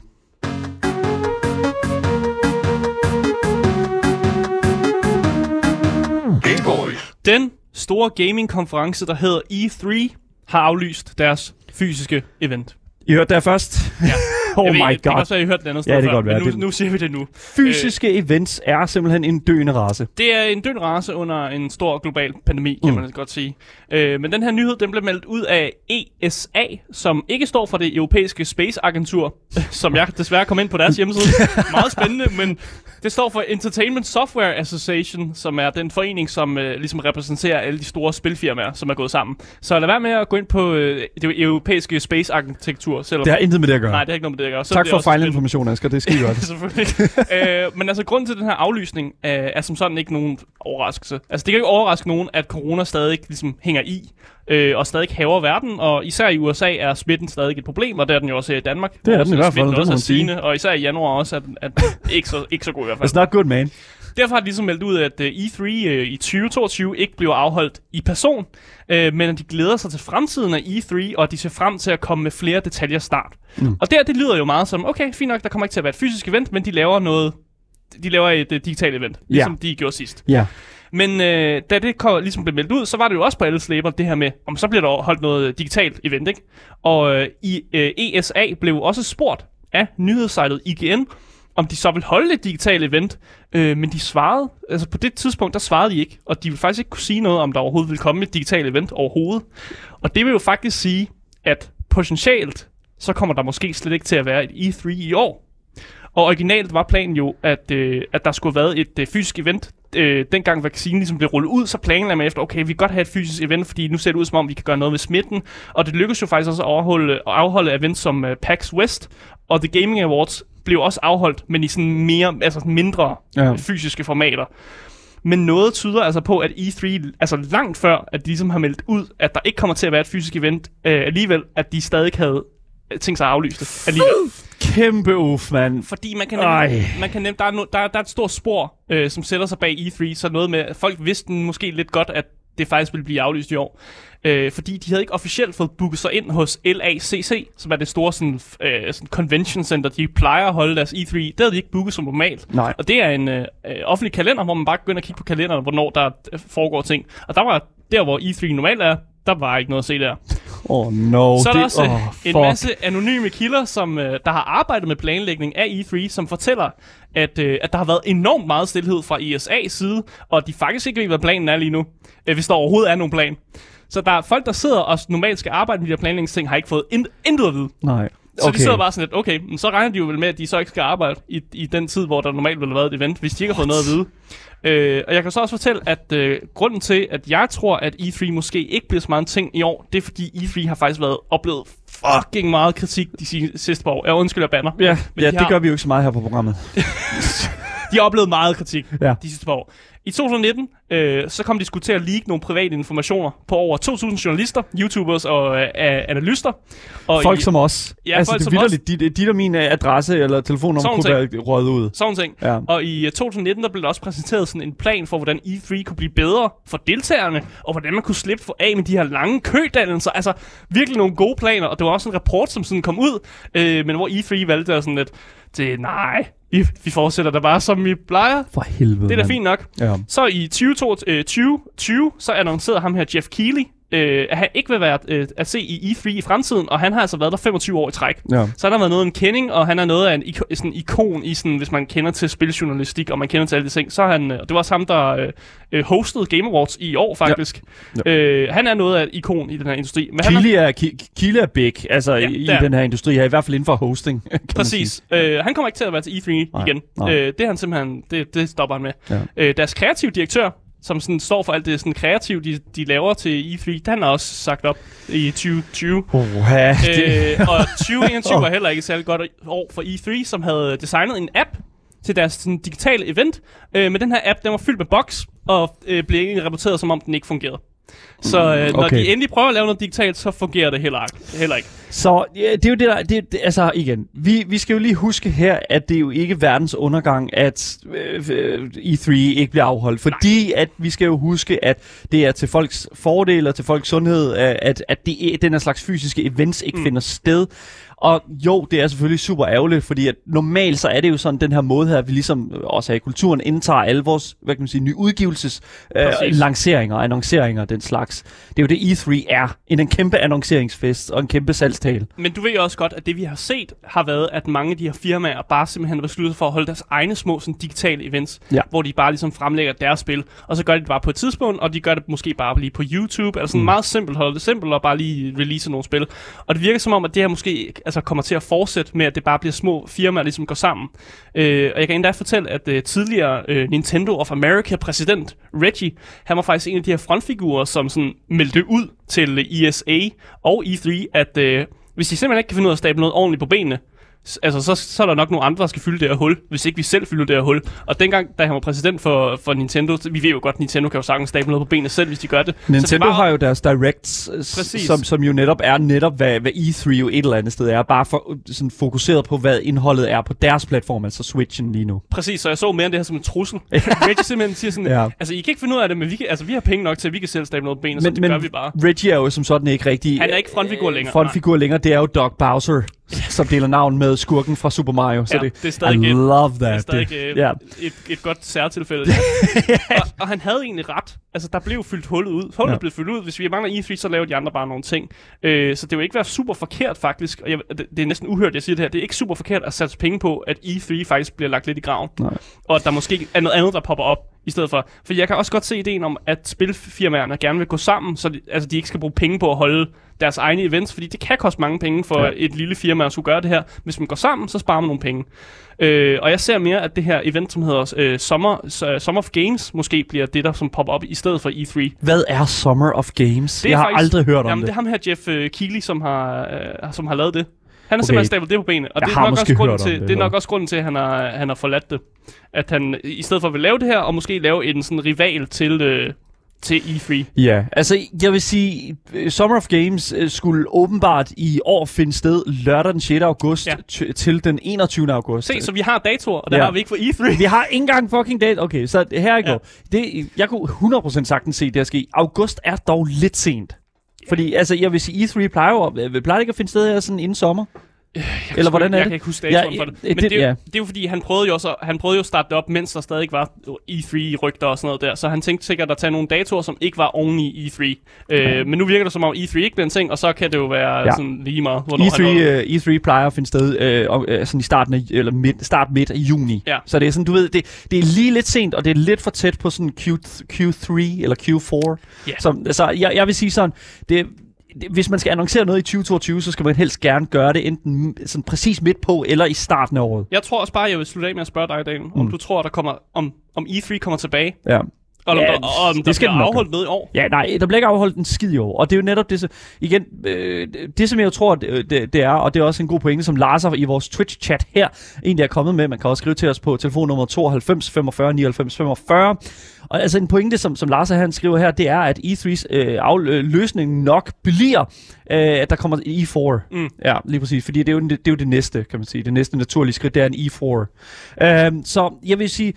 Den store gaming-konference, der hedder E3, har aflyst deres fysiske event. I hørte der først. Ja. oh jeg ved, my Det kan god. også være, I hørte det andet sted Ja, det kan godt være. men nu, Det- nu siger vi det nu. Fysiske events er simpelthen en døende race. Det er en død race under en stor global pandemi, kan Mm. man godt sige. Øh, men den her nyhed, den blev meldt ud af ESA, som ikke står for det europæiske Space Agentur, som jeg desværre kom ind på deres hjemmeside. Meget spændende, men det står for Entertainment Software Association, som er den forening, som øh, ligesom repræsenterer alle de store spilfirmaer, som er gået sammen. Så lad være med at gå ind på øh, det europæiske Space Arkitektur, selvom... Det har intet med det at gøre. Nej, det har ikke noget med det at gøre. Så tak for fejlinformation, Asger. Det er skide godt. Selvfølgelig. øh, men altså, grunden til den her aflysning øh, er som sådan ikke nogen overraskelse. Altså, det kan ikke overraske nogen, at corona stadig ligesom hænger i, øh, og stadig haver verden, og især i USA er smitten stadig et problem, og det er den jo også i Danmark. Det er den i hvert fald, det også er stigende, og især i januar også er den, er den ikke, så, ikke så god i hvert fald. It's not good, man. Derfor har de ligesom meldt ud, at uh, E3 uh, i 2022 ikke bliver afholdt i person, uh, men at de glæder sig til fremtiden af E3, og at de ser frem til at komme med flere detaljer snart. Mm. Og der, det lyder jo meget som, okay, fint nok, der kommer ikke til at være et fysisk event, men de laver noget de laver et uh, digitalt event, ligesom de gjorde sidst. Ja. Men øh, da det kom, ligesom blev meldt ud, så var det jo også på alle slæber, det her med, om så bliver der holdt noget digitalt event, ikke? Og øh, i øh, ESA blev også spurgt af nyhedssejlet IGN, om de så vil holde et digitalt event, øh, men de svarede, altså på det tidspunkt, der svarede de ikke, og de ville faktisk ikke kunne sige noget, om der overhovedet ville komme et digitalt event overhovedet. Og det vil jo faktisk sige, at potentielt, så kommer der måske slet ikke til at være et E3 i år. Og originalt var planen jo, at, øh, at der skulle have været et øh, fysisk event. Øh, dengang vaccinen ligesom blev rullet ud, så planlagde man efter, okay, vi kan godt have et fysisk event, fordi nu ser det ud som om, vi kan gøre noget ved smitten. Og det lykkedes jo faktisk også at afholde, at afholde events som øh, PAX West og The Gaming Awards blev også afholdt, men i sådan mere, altså mindre ja. fysiske formater. Men noget tyder altså på, at E3, altså langt før, at de ligesom har meldt ud, at der ikke kommer til at være et fysisk event, øh, alligevel, at de stadig havde tænkt sig at aflyse det alligevel. Kæmpe uf, mand. Fordi man kan nemlig, man kan nemlig, der, er no, der, der er et stort spor, øh, som sætter sig bag E3, så noget med, folk vidste måske lidt godt, at det faktisk ville blive aflyst i år. Øh, fordi de havde ikke officielt fået booket sig ind hos LACC, som er det store sådan, øh, sådan convention center, de plejer at holde deres E3. Det havde de ikke booket som normalt. Nej. Og det er en øh, offentlig kalender, hvor man bare begynder at kigge på kalenderen, hvornår der øh, foregår ting. Og der var der, hvor E3 normalt er, der var ikke noget at se der. Oh no. Så er der det, også oh, en masse anonyme kilder, som øh, der har arbejdet med planlægning af E3, som fortæller, at, øh, at der har været enormt meget stillhed fra ESA's side, og at de faktisk ikke ved, hvad planen er lige nu, øh, hvis der overhovedet er nogen plan. Så der er folk, der sidder og normalt skal arbejde med de her planlægningsting, har ikke fået in- intet at vide. Nej. Okay. Så de sidder bare sådan lidt, okay, men så regner de jo vel med, at de så ikke skal arbejde i, i den tid, hvor der normalt ville have været et event, hvis de ikke har fået noget at vide. Øh, og jeg kan så også fortælle, at øh, grunden til, at jeg tror, at E3 måske ikke bliver så meget en ting i år, det er fordi E3 har faktisk været oplevet fucking meget kritik de sidste par år. Jeg undskylder banner. Ja, men ja de det har... gør vi jo ikke så meget her på programmet. de har oplevet meget kritik ja. de sidste par år. I 2019, øh, så kom de skulle til at leak nogle private informationer på over 2.000 journalister, YouTubers og øh, analyster. Og Folk i, som os. Ja, altså, folk det er vidderligt. Dit, dit og min adresse eller telefonnummer kunne være røget ud. Sådan ting. Ja. Og i 2019, der blev der også præsenteret sådan en plan for, hvordan E3 kunne blive bedre for deltagerne, og hvordan man kunne slippe for af med de her lange kødannelser. Altså, virkelig nogle gode planer, og det var også en rapport, som sådan kom ud, øh, men hvor E3 valgte at sådan lidt, til nej, vi, vi fortsætter da bare, som vi plejer. For helvede, Det er da fint nok. Ja. Så i 2020, 2020, så annoncerede ham her Jeff Keighley, øh, at han ikke vil være øh, at se i E3 i fremtiden, og han har altså været der 25 år i træk. Ja. Så han har været noget af en kending, og han er noget af en iko- sådan ikon, i sådan, hvis man kender til spiljournalistik, og man kender til alle de ting. Så er han, øh, det var også ham, der øh, øh hostede Game Awards i år, faktisk. Ja. Ja. Øh, han er noget af et ikon i den her industri. Men Keely er, Keely er big, altså ja, i, i den her industri, her, i hvert fald inden for hosting. Præcis. Øh, han kommer ikke til at være til E3 nej, igen. Nej. Øh, det er han simpelthen, det, det stopper han med. Ja. Øh, deres kreative direktør, som sådan står for alt det sådan kreative, de, de laver til E3, den er også sagt op i 2020. Oh, ja, øh, og 2021 oh. var heller ikke særlig godt år for E3, som havde designet en app til deres sådan, digitale event. Øh, men den her app, den var fyldt med bugs, og øh, blev egentlig rapporteret, som om den ikke fungerede. Så øh, når okay. de endelig prøver at lave noget digitalt, så fungerer det heller, heller ikke. Så ja, det er jo det der, det, det, altså igen, vi, vi skal jo lige huske her, at det er jo ikke verdens undergang, at øh, E3 ikke bliver afholdt. Fordi Nej. at vi skal jo huske, at det er til folks fordel og til folks sundhed, at, at det den her slags fysiske events ikke mm. finder sted. Og jo, det er selvfølgelig super ærgerligt, fordi at normalt så er det jo sådan den her måde her, at vi ligesom også her i kulturen indtager alle vores, hvad kan man sige, nye udgivelses øh, lanceringer, annonceringer den slags. Det er jo det E3 er. En, en kæmpe annonceringsfest og en kæmpe salgstal. Men du ved jo også godt, at det vi har set har været, at mange af de her firmaer bare simpelthen har besluttet for at holde deres egne små sådan, digitale events, ja. hvor de bare ligesom fremlægger deres spil, og så gør de det bare på et tidspunkt, og de gør det måske bare lige på YouTube, eller sådan mm. meget simpelt, holde det simpelt, og bare lige release nogle spil. Og det virker som om, at det her måske altså, kommer til at fortsætte med, at det bare bliver små firmaer, der ligesom går sammen. Øh, og jeg kan endda fortælle, at øh, tidligere øh, Nintendo of America præsident Reggie, han var faktisk en af de her frontfigurer, som sådan meldte ud til ESA og E3, at øh, hvis de simpelthen ikke kan finde ud af at stable noget ordentligt på benene, altså, så, så er der nok nogle andre, der skal fylde det her hul, hvis ikke vi selv fylder det her hul. Og dengang, da han var præsident for, for Nintendo, vi ved jo godt, at Nintendo kan jo sagtens stable noget på benene selv, hvis de gør det. Nintendo så det var, har jo deres Directs, som, som jo netop er netop, hvad, hvad E3 jo et eller andet sted er, bare for, sådan fokuseret på, hvad indholdet er på deres platform, altså Switchen lige nu. Præcis, så jeg så mere end det her som en trussel. Reggie simpelthen siger sådan, ja. altså I kan ikke finde ud af det, men vi, kan, altså, vi har penge nok til, at vi kan selv stable noget på benene, men, så det men gør vi bare. Reggie er jo som sådan ikke rigtig... Han er ikke frontfigur længere. Frontfigur længere, det er jo Doc Bowser, som deler navn med skurken fra Super Mario. Så Ja, det, det er stadig I et- love that. Det er stadig Det- øh, ja. et, et godt særtilfælde. og, og han havde egentlig ret. Altså, der blev fyldt hullet ud. Hullet Ja. ja. blev fyldt ud. Hvis vi mangler E3, så laver de andre bare nogle ting. Øh, så det vil ikke være super forkert, faktisk. Og jeg, det, det er næsten uhørt, jeg siger det her. Det er ikke super forkert at satse penge på, at E3 faktisk bliver lagt lidt i graven. Nej. Og at der måske er noget andet, der popper op i stedet for. For jeg kan også godt se ideen om, at spilfirmaerne gerne vil gå sammen, så de, altså, de ikke skal bruge penge på at holde deres egne events, fordi det kan koste mange penge for Ja. et lille firma at skulle gøre det her. Hvis man går sammen, så sparer man nogle penge. Øh, og jeg ser mere, at det her event, som hedder øh, Summer, uh, Summer of Games, måske bliver det, der som popper op i stedet for E3. Hvad er Summer of Games? Det jeg har faktisk- aldrig hørt om Jamen, det. det er ham her, Jeff øh, Keighley, som har, øh, som har lavet det. Han har Okay. simpelthen stablet det på benene. Og Jeg det er nok, også grunden til, det, det, er nok så. også grunden til, at han har, han har forladt det. At han i stedet for vil lave det her, og måske lave en sådan rival til, øh, til E3. Ja, altså jeg vil sige, Summer of Games øh, skulle åbenbart i år finde sted lørdag den 6. august Ja. t- til den 21. august. Se, så vi har datoer, og der Ja. har vi ikke for E3. Vi har ikke engang fucking date. Okay, så her I Ja. går. Det, jeg kunne 100% sagtens se det her ske. August er dog lidt sent. Fordi, altså, jeg vil sige, E3 plejer jo, plejer ikke at finde sted her sådan inden sommer? Eller hvordan er jeg det? kan ikke huske datoen Ja, for det. Men det- det, er, ja. jo- det er jo fordi, han prøvede jo også, han prøvede jo at starte det op, mens der stadig var E3-rygter og sådan noget der. Så han tænkte sikkert at tage nogle datoer, som ikke var oven i E3. Øh, men nu virker det som om E3 ikke bliver en ting, og så kan det jo være Ja. sådan lige meget, hvornår E3, han nåede. øh, E3 plejer at finde sted øh, og, øh, sådan i starten af, eller midt, start midt af juni. Ja. Så det er sådan, du ved, det, det er lige lidt sent, og det er lidt for tæt på sådan Q, Q3 eller Q4. Ja. Så, så jeg, jeg vil sige sådan, det, hvis man skal annoncere noget i 2022, så skal man helst gerne gøre det enten sådan præcis midt på, eller i starten af året. Jeg tror også bare, jeg vil slutte af med at spørge dig, Daniel, om Mm. du tror, der kommer, om, om E3 kommer tilbage, Ja. og om Ja, der, og om det der skal bliver afholdt noget i år. Ja, nej, der bliver ikke afholdt en skid i år. Og det er jo netop det, så, igen, øh, det som jeg tror, det, det, det er, og det er også en god pointe, som Lars har i vores Twitch-chat her, egentlig er kommet med. Man kan også skrive til os på telefonnummer 92 45 99 45. Og altså en pointe, som, som Lars han skriver her, det er, at E3's øh, af, øh, løsning nok bliver, øh, at der kommer E4. Mm. Ja, lige præcis. Fordi det er, jo, det er jo det næste, kan man sige. Det næste naturlige skridt, det er en E4. Øhm, så jeg vil sige,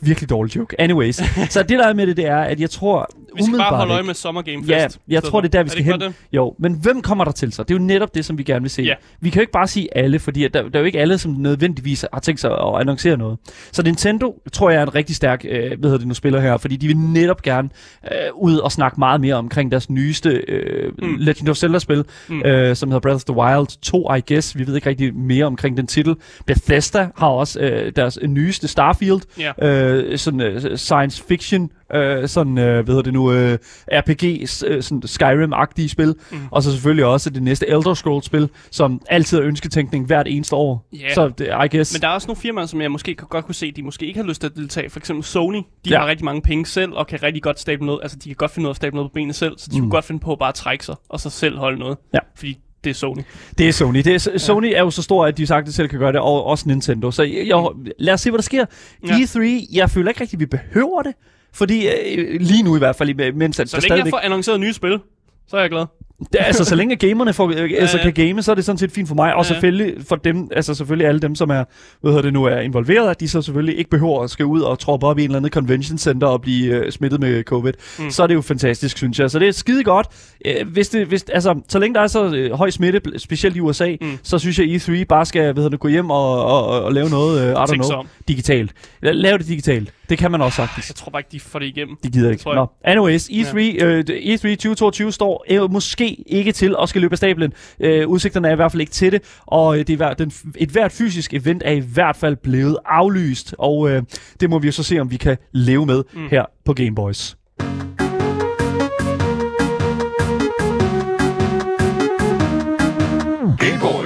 virkelig dårlig joke. Anyways. så det der er med det, det er, at jeg tror Vi skal bare umiddelbart holde øje med Summer Game Fest. Ja, jeg tror, det er der, vi skal det hen. det? Jo, men hvem kommer der til så? Det er jo netop det, som vi gerne vil se. Ja. Vi kan jo ikke bare sige alle, fordi at der, der er jo ikke alle, som nødvendigvis har tænkt sig at annoncere noget. Så Nintendo, tror jeg, er en rigtig stærk, øh, hvad hedder det nu, spiller her, fordi de vil netop gerne øh, ud og snakke meget mere omkring deres nyeste øh, mm. Legend of Zelda-spil, mm. Øh, som hedder Breath of the Wild 2, I guess. Vi ved ikke rigtig mere omkring den titel. Bethesda har også øh, deres nyeste Starfield, Ja. øh, sådan øh, science fiction, øh, sådan, øh, hvad hedder det nu, øh, RPG, øh, sådan Skyrim-agtige spil, mm. Og så selvfølgelig også det næste Elder Scrolls-spil, som altid er ønsketænkning hvert eneste år. Ja. Så det, I guess... Men der er også nogle firmaer, som jeg måske godt kunne se, de måske ikke har lyst til at deltage. For eksempel Sony, de ja. har rigtig mange penge selv, og kan rigtig godt stable noget. Altså, de kan godt finde ud af at stable noget på benene selv, så de Mm. mm. kunne godt finde på at bare trække sig, og så selv holde noget. Ja. Fordi det er Sony. Det er Sony. Det er, Sony er jo så stor, at de sagtens selv kan gøre det, og også Nintendo. Så jeg, jeg, lad os se, hvad der sker. Ja. E3, jeg føler ikke rigtig, vi behøver det. Fordi øh, lige nu i hvert fald, mens at Så der længe jeg stadigvæk... får annonceret nye spil, så er jeg glad. Det, altså, så længe gamerne får, øh, altså, ja. kan game, så er det sådan set fint for mig. Og Ja, ja. selvfølgelig for dem, altså selvfølgelig alle dem, som er, hvad hedder det nu, er involveret, at de så selvfølgelig ikke behøver at skal ud og troppe op i en eller anden convention center og blive øh, smittet med covid. Mm. Så er det jo fantastisk, synes jeg. Så det er skide godt. Øh, hvis det, hvis, altså, så længe der er så øh, høj smitte, specielt i USA, mm. Så synes jeg, E3 bare skal hvad hedder det, gå hjem og, og, og, og lave noget, øh, I don't know, digitalt. La- Lav det digitalt. Det kan man også sagtens. Jeg tror bare ikke, de får det igennem. De gider ikke. Nå. Anyways, E3, ja. øh, E3 2022 står øh, måske ikke til at skal løbe af stablen. Øh, udsigterne er i hvert fald ikke til det, og øh, det er, den, et hvert fysisk event er i hvert fald blevet aflyst, og øh, det må vi jo så se, om vi kan leve med mm. Her på Gameboys.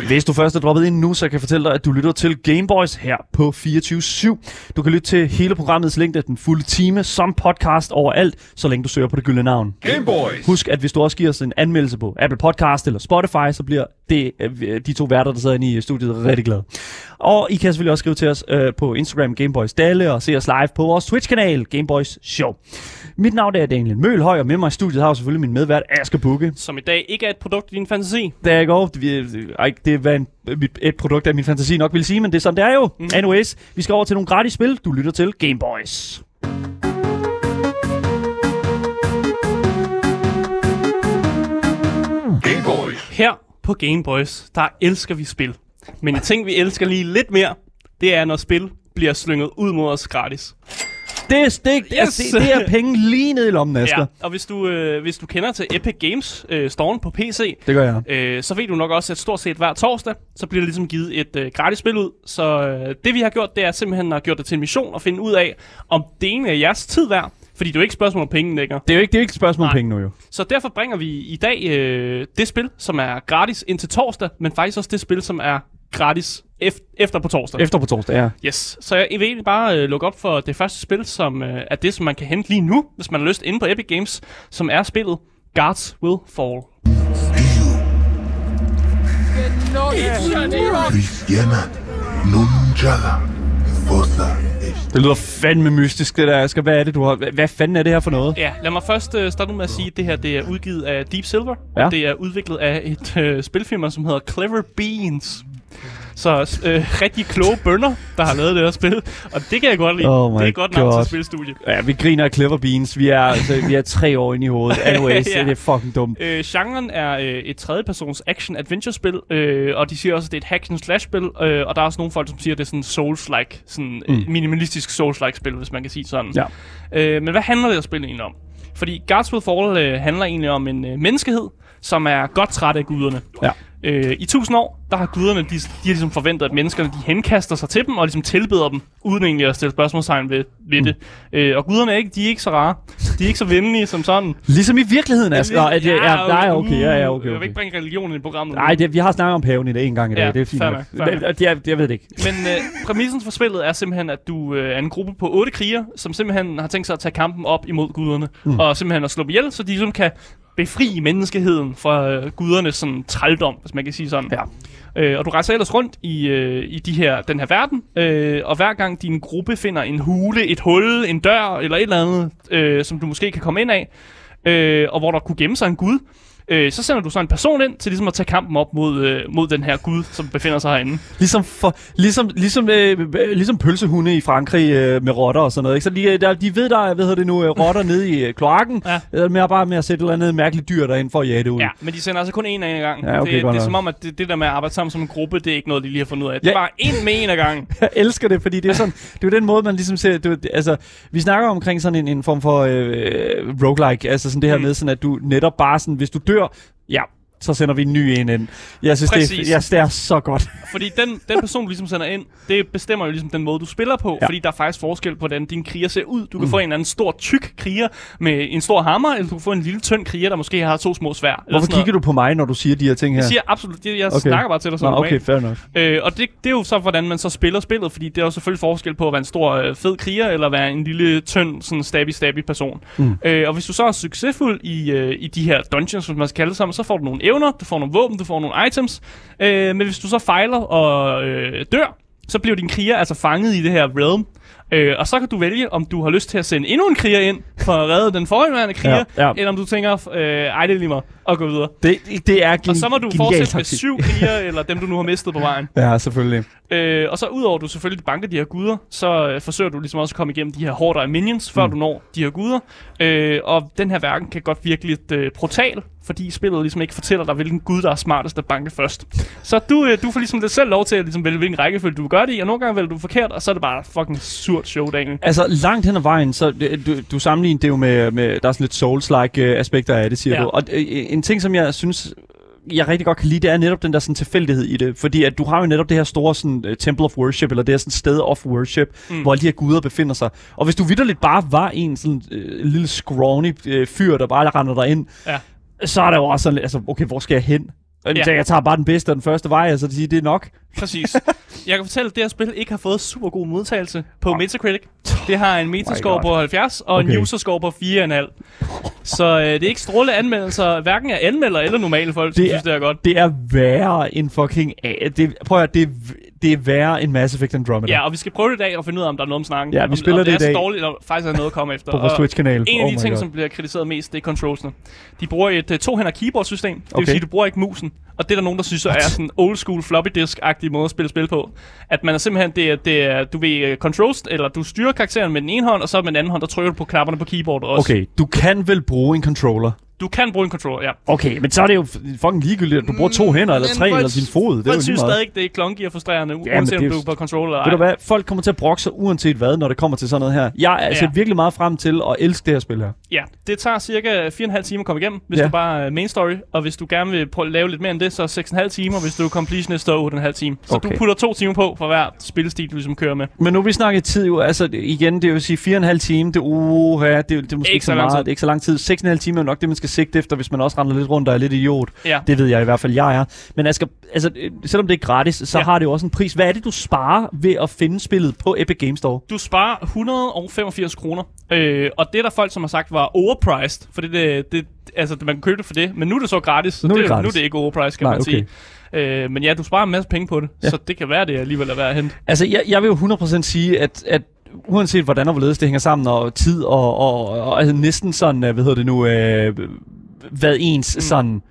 Hvis du først er droppet ind nu, så kan jeg fortælle dig, at du lytter til Gameboys her på 24-7. Du kan lytte til hele programmets længde, den fulde time, som podcast overalt, så længe du søger på det gyldne navn. Gameboys. Husk, at hvis du også giver os en anmeldelse på Apple Podcast eller Spotify, så bliver det, øh, de to værter, der sidder inde i studiet, rigtig glade. Og I kan selvfølgelig også skrive til os øh, på Instagram Gameboys Dalle og se os live på vores Twitch-kanal Gameboys Show. Mit navn er Daniel Mølhøj, og med mig i studiet har jeg selvfølgelig min medvært Asger Bukke. Som i dag ikke er et produkt i din fantasi. Der jeg går, det, ej, det er hvad en, mit, et produkt af min fantasi nok vil sige, men det er sådan, det er jo. Mm. Anyways, vi skal over til nogle gratis spil. Du lytter til Gameboys. Gameboys. Her på Game Boys, der elsker vi spil. Men en ting, vi elsker lige lidt mere, det er, når spil bliver slynget ud mod os gratis. Det er, det, yes. altså, det, det er penge lige ned i lommen, Asger. Ja, og hvis du, øh, hvis du kender til Epic Games øh, Store på PC, Det gør jeg. øh, så ved du nok også, at stort set hver torsdag, så bliver der ligesom givet et øh, gratis spil ud. Så øh, det vi har gjort, det er simpelthen at gjort det til en mission og finde ud af, om det ene er jeres tid værd. Fordi det er jo ikke et spørgsmål om penge, længere. Det er jo ikke, det er jo ikke et spørgsmål om penge nu, jo. Så derfor bringer vi i dag øh, det spil, som er gratis indtil torsdag, men faktisk også det spil, som er gratis ef- efter på torsdag. Efter på torsdag, ja. Yes, så jeg vil egentlig bare øh, lukke op for det første spil, som øh, er det, som man kan hente lige nu, hvis man har lyst inde på Epic Games, som er spillet Guards Will Fall. cristiana nunchada fosa est Det lyder fandme mystisk, det der, Asger. Hvad er det, du har... Hvad, fanden er det her for noget? Ja, lad mig først øh, starte med at sige, at det her det er udgivet af Deep Silver, Ja. og det er udviklet af et øh, spilfirma, som hedder Clever Beans. Så øh, rigtig kloge bønder, der har lavet det her spil, og det kan jeg godt lide. Oh det er godt navn God. til spilstudie. Ja, vi griner af Clever Beans. Vi er, altså, vi er tre år inde i hovedet. Anyways, Ja. ja. det er fucking dumt. Øh, genren er øh, et tredjepersons action-adventure-spil, øh, og de siger også, at det er et hack-and-slash-spil, øh, og der er også nogle folk, som siger, at det er sådan Souls-like, sådan mm. minimalistisk Souls-like-spil, hvis man kan sige sådan. Ja. Øh, men hvad handler det her spil egentlig om? Fordi Guards Will Fall øh, handler egentlig om en øh, menneskehed, som er godt træt af guderne. Ja. Øh, I tusind år, der har guderne, de, de har ligesom forventet, at menneskerne de henkaster sig til dem, og ligesom tilbeder dem, uden egentlig at stille spørgsmålstegn ved, ved det. Øh, og guderne er ikke, de er ikke så rare. De er ikke så venlige som sådan. Ligesom i virkeligheden, Asger. Er det, ja, nej, okay, ja, ja, okay, Jeg vil ikke bringe religionen i programmet. Nej, det, vi har snakket om paven i dag en gang i dag. Ja, det er fint Men, det, jeg, jeg ved det ikke. Men øh, præmissen for spillet er simpelthen, at du øh, er en gruppe på otte kriger, som simpelthen har tænkt sig at tage kampen op imod guderne. Mm. Og simpelthen at slå dem ihjel, så de ligesom kan befri menneskeheden fra øh, gudernes sådan, trældom, hvis man kan sige sådan. Ja. Øh, og du rejser ellers rundt i, øh, i de her, den her verden, øh, og hver gang din gruppe finder en hule, et hul, en dør eller et eller andet, øh, som du måske kan komme ind af, øh, og hvor der kunne gemme sig en gud, øh, så sender du så en person ind til ligesom at tage kampen op mod, øh, mod den her gud, som befinder sig herinde. Ligesom, for, ligesom, ligesom, øh, øh, ligesom pølsehunde i Frankrig øh, med rotter og sådan noget. Ikke? Så de, øh, der, de ved, der er hvad hedder det nu, øh, rotter nede i øh, kloakken. Ja. Med bare med at sætte et eller andet mærkeligt dyr derind for at jage det ud. Ja, men de sender altså kun en af en gang. Ja, okay, det, det er som om, at det, det der med at arbejde sammen som en gruppe, det er ikke noget, de lige har fundet ud af. Det Ja. er bare en med en af gangen. Jeg elsker det, fordi det er sådan, det er den måde, man ligesom ser, det, er jo- altså, vi snakker omkring sådan en, en form for øh, roguelike, altså sådan det her mm. med, sådan at du netop bare sådan, hvis du dør, ja, så sender vi en ny en ind. Jeg synes, det er, jeg, det er så godt. Fordi den, den person, du ligesom sender ind, det bestemmer jo ligesom den måde, du spiller på. Ja. Fordi der er faktisk forskel på, hvordan din kriger ser ud. Du kan mm. få en eller anden stor, tyk kriger med en stor hammer, eller du kan få en lille, tynd kriger, der måske har to små svær. Hvorfor kigger du på mig, når du siger de her ting her? Jeg siger absolut, det, jeg okay. Snakker bare til dig som Nå, okay, fair nok. Øh, og det, det er jo så, hvordan man så spiller spillet, fordi det er jo selvfølgelig forskel på at være en stor, øh, fed kriger, eller være en lille, tynd, sådan stabby-stabby person. Mm. Øh, og hvis du så er succesfuld i, øh, i de her dungeons, som man skal kalde sammen, så får du nogle evner, du får nogle våben, du får nogle items. Øh, men hvis du så fejler og øh, dør, så bliver din kriger altså fanget i det her realm. Øh, og så kan du vælge, om du har lyst til at sende endnu en kriger ind for at redde den forhåndværende kriger, Ja, ja. eller om du tænker, øh, ej, det er lige mig, og gå videre. Det, det er gen- Og så må du fortsætte med taktik. syv kriger, eller dem du nu har mistet på vejen. Ja, selvfølgelig. Øh, og så udover du selvfølgelig banker de her guder, så øh, forsøger du ligesom også at komme igennem de her hårde af minions, før mm. du når de her guder. Øh, og den her verden kan godt virke lidt øh, brutal, fordi spillet ligesom ikke fortæller dig, hvilken gud, der er smartest at banke først. Så du, øh, du får ligesom lidt selv lov til at ligesom vælge, hvilken rækkefølge du gøre det i, og nogle gange vælger du forkert, og så er det bare fucking surt show, Daniel. Altså, langt hen ad vejen, så det- du, du sammenligner det jo med, med, der er sådan lidt Souls-like øh, aspekter af det, siger ja. du. Og øh, en ting, som jeg synes, jeg rigtig godt kan lide, det er netop den der sådan tilfældighed i det. Fordi at du har jo netop det her store sådan, uh, Temple of Worship, eller det her sådan sted of worship, Mm. hvor alle de her guder befinder sig. Og hvis du vidderligt bare var en sådan øh, lille scrawny øh, fyr, der bare render dig ind, Ja. så er der jo også sådan, altså, okay, hvor skal jeg hen? Ja. Jeg tager bare den bedste og den første vej, altså det, siger, det er nok. Præcis. Jeg kan fortælle, at det her spil ikke har fået super god modtagelse på Metacritic. Det har en metascore God. på 70 og en Okay. userscore på 4,5. Så øh, det er ikke strålende anmeldelser, hverken af anmelder eller normale folk, Det er- synes, det er godt. Det er værre end fucking... A. Det, prøv at det, er, det er værre end Mass Effect Andromeda. Ja, og vi skal prøve det i dag og finde ud af, om der er noget om snakken. Ja, vi om, spiller om det det i er dag. så dårligt, og faktisk er noget at komme efter. på vores Twitch-kanal. En af Oh de my ting, God. som bliver kritiseret mest, det er controlsene. De bruger et uh, to-hænder keyboard-system. Det vil Okay. sige, du bruger ikke musen. Og det er der nogen, der synes er sådan old school floppy disk-agtig måde at spille spil på. At man er simpelthen, det er, det er du ved uh, controls, eller du styrer karakteren med den ene hånd, og så med den anden hånd, der trykker du på knapperne på keyboardet også. Okay, du kan vel bruge en controller Du kan bruge en controller, ja. Okay, men så er det jo fucking ligegyldigt, at du bruger to hænder, eller Men tre, folk- eller din fod. Det er jo synes meget. stadig, det er klonky og frustrerende, men uanset om det du er på controller eller Ved du ej. hvad? Folk kommer til at brokke sig uanset hvad, når det kommer til sådan noget her. Jeg er Ja. set virkelig meget frem til at elske det her spil her. Ja, det tager cirka 4,5 timer at komme igennem, hvis Ja. ja. du bare er main story. Og hvis du gerne vil prøve at lave lidt mere end det, så er 6,5 timer. Hvis du er completionist, så er 8,5 timer. Så Okay. du putter to timer på for hver spillestil, du ligesom kører med. Men nu vi snakker tid jo, altså igen, det vil sige 4,5 time, det, uh, ja, det, det er måske Ikke ikke så meget, det er ikke så lang tid. 6,5 timer er nok det, man skal sigte efter, hvis man også render lidt rundt og er lidt idiot. Ja. Det ved jeg i hvert fald, jeg er. Men Asger, altså, øh, selvom det er gratis, så Ja. har det jo også en pris. Hvad er det, du sparer ved at finde spillet på Epic Games Store? Du sparer 185 kroner. Øh, og det er der folk, som har sagt var overpriced. For det, det, det, altså, man kan købe det for det. Men nu er det så gratis. Så Nu er det det, gratis. nu er det ikke overpriced, kan Nej, man okay. sige. Øh, men ja, du sparer en masse penge på det. Ja. Så det kan være, det alligevel er værd at hente. Altså, jeg, jeg vil jo 100% sige, at, at uanset hvordan og hvorledes det hænger sammen, og tid, og, og, og altså næsten sådan, øh, hvad hedder det nu, øh, hvad ens mm. sådan...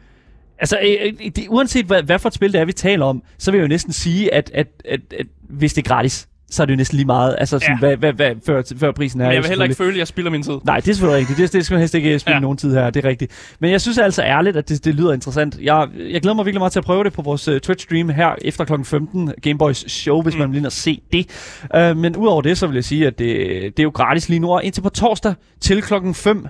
Altså, øh, øh, det, uanset hvad, hvad for et spil det er, vi taler om, så vil jeg jo næsten sige, at, at, at, at hvis det er gratis, så er det jo næsten lige meget, altså sådan, Ja. hvad, hvad, hvad, før, før prisen er. Men jeg vil heller ikke føle, at jeg spilder min tid. Nej, det er selvfølgelig rigtigt. Det, det skal man helst ikke spille ja. Nogen tid her, det er rigtigt. Men jeg synes altså ærligt, at det, det lyder interessant. Jeg, jeg glæder mig virkelig meget til at prøve det på vores uh, Twitch-stream her efter kl. 15, Gameboys show, hvis mm. man vil ind og se det. Uh, men udover det, så vil jeg sige, at det, det er jo gratis lige nu, og indtil på torsdag til klokken 5, uh,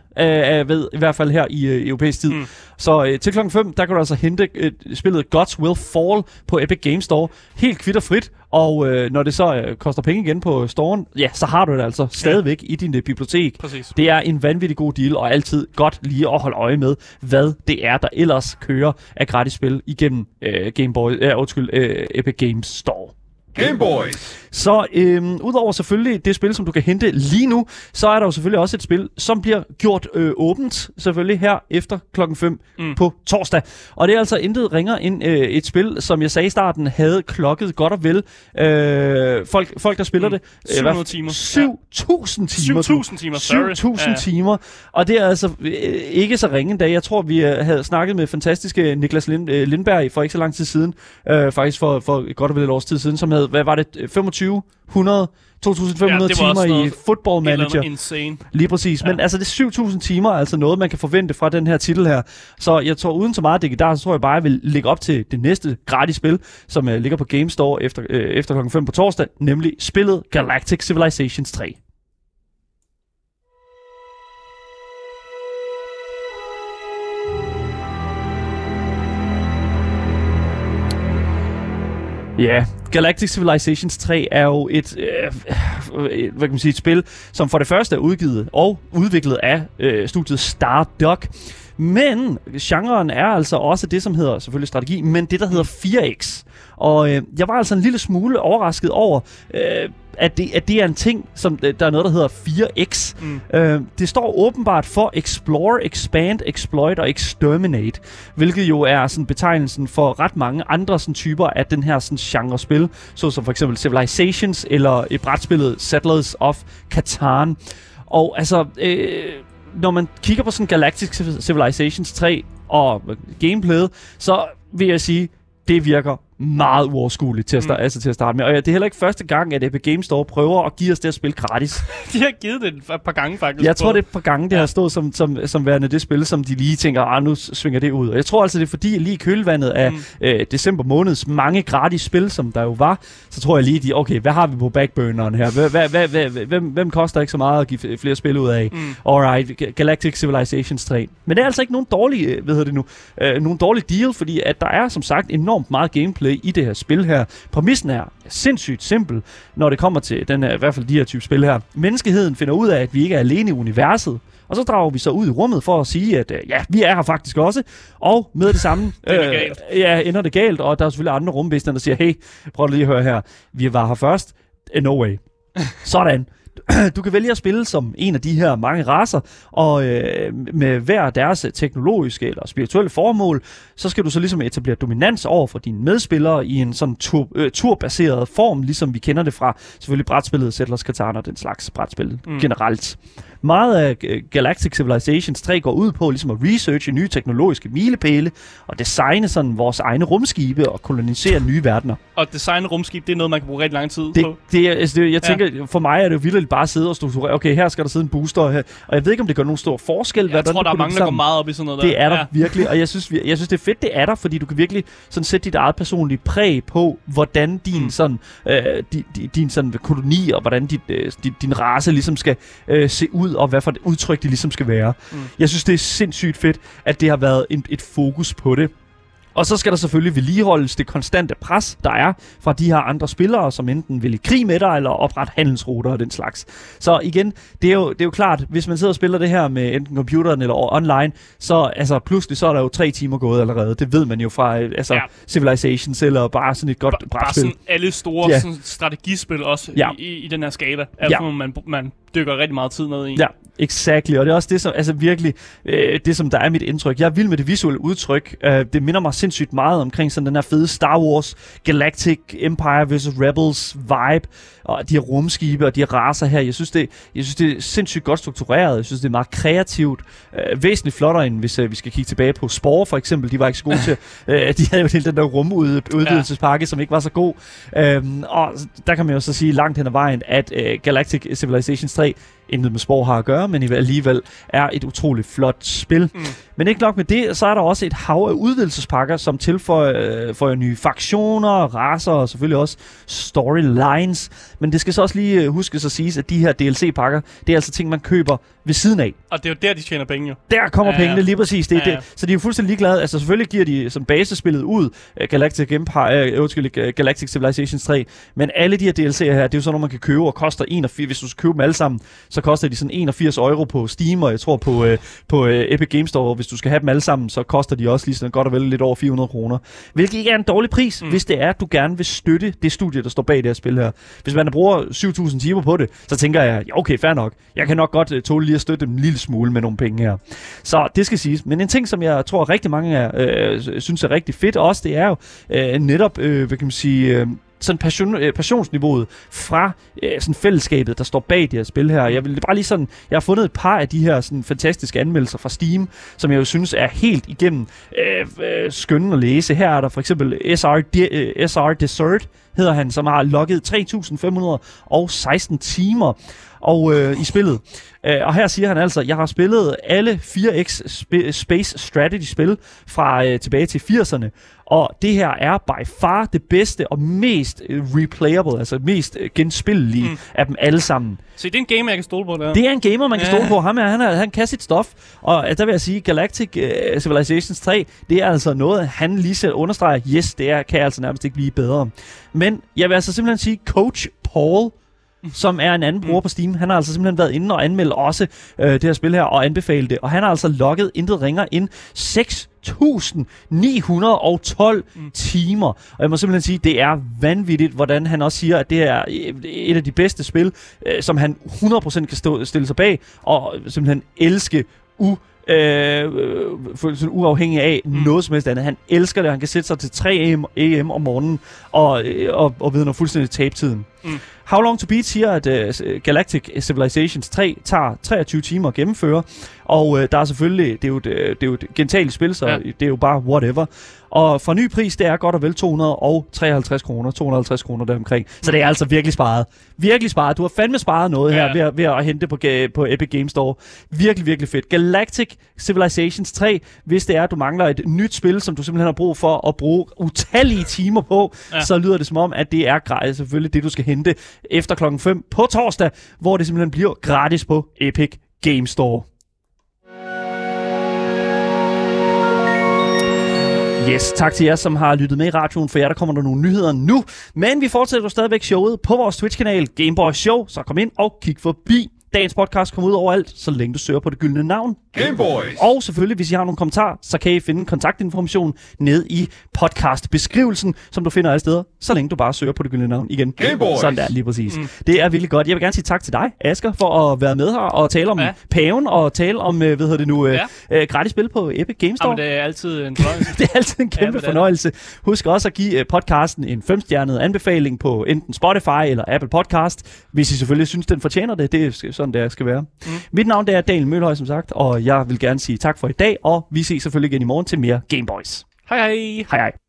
ved, i hvert fald her i uh, europæisk tid. Mm. Så uh, til klokken 5, der kan du altså hente uh, spillet Gods Will Fall på Epic Games Store, helt kvitterfrit, og uh, når det så uh, koster penge igen på storen, ja, så har du det altså stadigvæk i din uh, bibliotek. Præcis. Det er en vanvittig god deal, og altid godt lige at holde øje med, hvad det er, der ellers kører af gratis spil igennem øh, Game Boy, øh, undskyld, øh, Epic Games Store. Game Boys. Så øhm, udover selvfølgelig det spil, som du kan hente lige nu, så er der jo selvfølgelig også et spil, som bliver gjort øh, åbent, selvfølgelig her efter klokken 5 mm. På torsdag. Og det er altså intet ringer end øh, et spil, som jeg sagde i starten, havde klokket godt og vel øh, folk, folk, der spiller Mm. det. 700 hvad- timer. 7.000 timer. 7.000 timer, sorry. 7.000 Ja. timer. Og det er altså øh, ikke så ringe endda. Jeg tror, vi øh, havde snakket med fantastiske Niklas Lind, øh, Lindberg for ikke så lang tid siden. Øh, faktisk for, for godt og vel et års tid siden, som havde, hvad var det, 2500, 2500 Ja, det timer i Football Manager. insane. Lige præcis. Ja. Men altså, det er 7.000 timer, er altså noget, man kan forvente fra den her titel her. Så jeg tror, uden så meget digidar, så tror jeg bare, jeg vil lægge op til det næste gratis spil, som uh, ligger på Game Store efter, uh, efter klokken 5 på torsdag, nemlig spillet Galactic Civilizations 3. Ja, Galactic Civilizations 3 er jo et, øh, øh, hvad kan man sige, et spil, som for det første er udgivet og udviklet af øh, studiet Stardock. Men genren er altså også det, som hedder selvfølgelig strategi, men det, der hedder 4X. Og øh, jeg var altså en lille smule overrasket over, øh, at, det, at det er en ting, som øh, der er noget, der hedder 4X. Mm. Øh, det står åbenbart for Explore, Expand, Exploit og Exterminate, hvilket jo er sådan betegnelsen for ret mange andre sådan typer af den her sådan genre spil, såsom for eksempel Civilizations eller et brætspillet Settlers of Catan. Og altså, øh, når man kigger på sådan Galactic Civilizations 3 og gameplayet, så vil jeg sige, det virker meget uoverskueligt til at, starte, mm. altså til at starte med. Og ja, det er heller ikke første gang, at Epic Games Store prøver at give os det at spille gratis. De har givet det et par gange, faktisk. Jeg tror, det er et par gange, det har stået som, som, som værende det spil, som de lige tænker, ah, nu svinger det ud. Og jeg tror altså, det er fordi, lige i kølvandet af mm. øh, december måneds mange gratis spil, som der jo var, så tror jeg lige, de, okay, hvad har vi på backburneren her? Hvad, hvad, hvad, hvad, hvem, hvem koster ikke så meget at give flere spil ud af? Mm. Alright, Ga- Galactic Civilizations 3. Men det er altså ikke nogen dårlig, øh, hvad hedder det nu, øh, nogen dårlig deal, fordi at der er som sagt enormt meget gameplay i det her spil her. Præmissen er sindssygt simpel, når det kommer til den her, i hvert fald de her type spil her. Menneskeheden finder ud af, at vi ikke er alene i universet, og så drager vi så ud i rummet for at sige, at øh, ja, vi er her faktisk også. Og med det samme Det er galt. ja, ender det galt, og der er selvfølgelig andre rumvæsener, der siger, hey, prøv lige at høre her, vi var her først. No way. Sådan. Du kan vælge at spille som en af de her mange raser, og øh, med hver deres teknologiske eller spirituelle formål, så skal du så ligesom etablere dominans over for dine medspillere i en sådan tur, øh, turbaseret form, ligesom vi kender det fra selvfølgelig brætspillet Settlers Catan og den slags brætspil. Mm. generelt. Meget af øh, Galactic Civilizations 3 går ud på ligesom at researche nye teknologiske milepæle og designe sådan vores egne rumskibe og kolonisere nye verdener. Og design rumskib, det er noget, man kan bruge rigtig lang tid Det, på. det, er- altså, det, jeg tænker, ja. for mig er det jo vildt bare at sidde og strukturere. Okay, her skal der sidde en booster her. Og jeg ved ikke, om det gør nogen stor forskel. Jeg hvordan tror, du der er putter mange, der går meget op i sådan noget der. Det er der Ja. virkelig, og jeg synes, vi- jeg synes, det er fedt, det er der, fordi du kan virkelig sådan sætte dit eget personlige præg på, hvordan din, Mm. sådan, øh, din, din, din sådan koloni og hvordan dit, øh, din, din race ligesom skal øh, se ud, og hvad for et udtryk det ligesom skal være. Mm. Jeg synes, det er sindssygt fedt, at det har været en, et fokus på det. Og så skal der selvfølgelig vedligeholdes det konstante pres, der er fra de her andre spillere, som enten vil i krig med dig, eller oprette handelsruter og den slags. Så igen, det er, jo, det er jo klart, hvis man sidder og spiller det her med enten computeren eller online, så altså, pludselig så er der jo tre timer gået allerede. Det ved man jo fra øh, altså, Ja. Civilizations eller bare sådan et godt Ba- bare brætspil. sådan alle store Ja. sådan, strategispil også Ja. i, i, den her skala. Ja. ja. man, man dykker rigtig meget tid ned i. Ja, exactly. Og det er også det, som, altså virkelig, øh, det, som der er mit indtryk. Jeg er vild med det visuelle udtryk. Øh, det minder mig sindssygt meget omkring sådan den her fede Star Wars, Galactic Empire vs. Rebels vibe, og de her rumskibe og de her raser her. Jeg synes, det, jeg synes, det er sindssygt godt struktureret. Jeg synes, det er meget kreativt. Øh, væsentligt flottere, end hvis øh, vi skal kigge tilbage på Spore for eksempel. De var ikke så gode til. Øh, de havde jo hele den der rumudvidelsespakke, som ikke var så god. Øhm, og der kan man jo så sige langt hen ad vejen, at øh, Galactic Civilizations 3 intet med spor har at gøre, men alligevel er et utroligt flot spil. Mm. Men ikke nok med det, så er der også et hav af udvidelsespakker, som tilføjer øh, nye faktioner, raser og selvfølgelig også storylines. Men det skal så også lige øh, huskes at sige, at de her DLC-pakker, det er altså ting, man køber ved siden af. Og det er jo der, de tjener penge jo. Der kommer Ja, pengene lige præcis. Det, Ja, ja. det. Så de er jo fuldstændig ligeglade. Altså selvfølgelig giver de som basespillet ud uh, Galactic Empire, uh, undskyld, Galactic Civilizations 3, men alle de her DLC'er her, det er jo sådan noget, man kan købe og koster 81, hvis du skal købe dem alle sammen, så koster de sådan 81 euro på Steam, og jeg tror på, uh, på uh, Epic Games Store, hvis du skal have dem alle sammen, så koster de også lige sådan godt og vel lidt over 400 kroner. Hvilket ikke er en dårlig pris, Mm. hvis det er, at du gerne vil støtte det studie, der står bag det her spil her. Hvis man bruger 7.000 timer på det, så tænker jeg, ja okay, fair nok. Jeg kan nok godt uh, tåle lige at støtte dem en lille smule med nogle penge her. Så det skal siges. Men en ting, som jeg tror rigtig mange af, øh, synes er rigtig fedt også, det er jo øh, netop, øh, hvad kan man sige... Øh, sådan passion, øh, passionsniveauet fra øh, sådan fællesskabet, der står bag det her spil her. Jeg vil bare lige sådan, jeg har fundet et par af de her sådan fantastiske anmeldelser fra Steam, som jeg jo synes er helt igennem øh, øh, skønne at læse. Her er der for eksempel SR, De, øh, SR Dessert, hedder han, som har logget 3.516 timer og øh, i spillet. Øh, og her siger han altså, jeg har spillet alle 4X sp- Space Strategy-spil fra øh, tilbage til 80'erne, og det her er by far det bedste og mest øh, replayable, altså mest øh, genspillelige Mm. af dem alle sammen. Så det er en game, jeg kan stole på der. Det er en gamer, man kan Ja. stole på. Ham er, han, er, han kan sit stof. Og øh, der vil jeg sige, Galactic uh, Civilizations 3, det er altså noget, han lige selv understreger. Yes, det er, kan altså nærmest ikke blive bedre. Men jeg vil altså simpelthen sige, Coach Paul, som er en anden bruger på Steam, han har altså simpelthen været inde og anmelde også øh, det her spil her og anbefalet det. Og han har altså logget intet ringer ind 6.912 Mm. timer. Og jeg må simpelthen sige, det er vanvittigt, hvordan han også siger, at det er et af de bedste spil, øh, som han 100% kan stå, stille sig bag, og simpelthen elske u øh, sådan uafhængig af Mm. mm. noget som helst andet. Han elsker det. Han kan sætte sig til 3 am, AM om morgenen og, øh, og, og ved noget fuldstændig tabe tiden. Mm. How Long To Beat siger, at uh, Galactic Civilizations 3 tager 23 timer at gennemføre, og uh, der er selvfølgelig, det er jo et, øh, det er jo et gentalt spil, så Ja. det er jo bare whatever. Og for ny pris, det er godt og vel 253 kroner, 250 kroner deromkring. Så det er altså virkelig sparet. Virkelig sparet. Du har fandme sparet noget Ja. her ved, at- ved at hente på, på Epic Games Store. Virkelig, virkelig fedt. Galactic Civilizations 3, hvis det er, at du mangler et nyt spil, som du simpelthen har brug for at bruge utallige timer på, Ja. så lyder det som om, at det er gratis, selvfølgelig det, du skal hente efter klokken 5 på torsdag, hvor det simpelthen bliver gratis på Epic Game Store. Yes, tak til jer, som har lyttet med i radioen. For jer, der kommer der nogle nyheder nu. Men vi fortsætter jo stadigvæk showet på vores Twitch-kanal Gameboy Show. Så kom ind og kig forbi. Dagens podcast kommer ud overalt, så længe du søger på det gyldne navn. Gameboys! Og selvfølgelig, hvis I har nogle kommentarer, så kan I finde kontaktinformation ned i podcastbeskrivelsen, som du finder alle steder, så længe du bare søger på det gyldne navn igen. Gameboys! Sådan der, lige præcis. Mm. Det er virkelig godt. Jeg vil gerne sige tak til dig, Asger, for at være med her og tale om Ja. paven og tale om, øh, hvad hedder det nu, øh, Ja. øh, gratis spil på Epic Games Store. Jamen, det er altid en fornøjelse. Det er altid en kæmpe ja, fornøjelse. Husk også at give uh, podcasten en femstjernet anbefaling på enten Spotify eller Apple Podcast. Hvis I selvfølgelig synes, den fortjener det, det er, så sådan det skal være. Mm. Mit navn det er Daniel Mølhøj, som sagt, og jeg vil gerne sige tak for i dag, og vi ses selvfølgelig igen i morgen til mere Gameboys. Hej hej! Hej hej.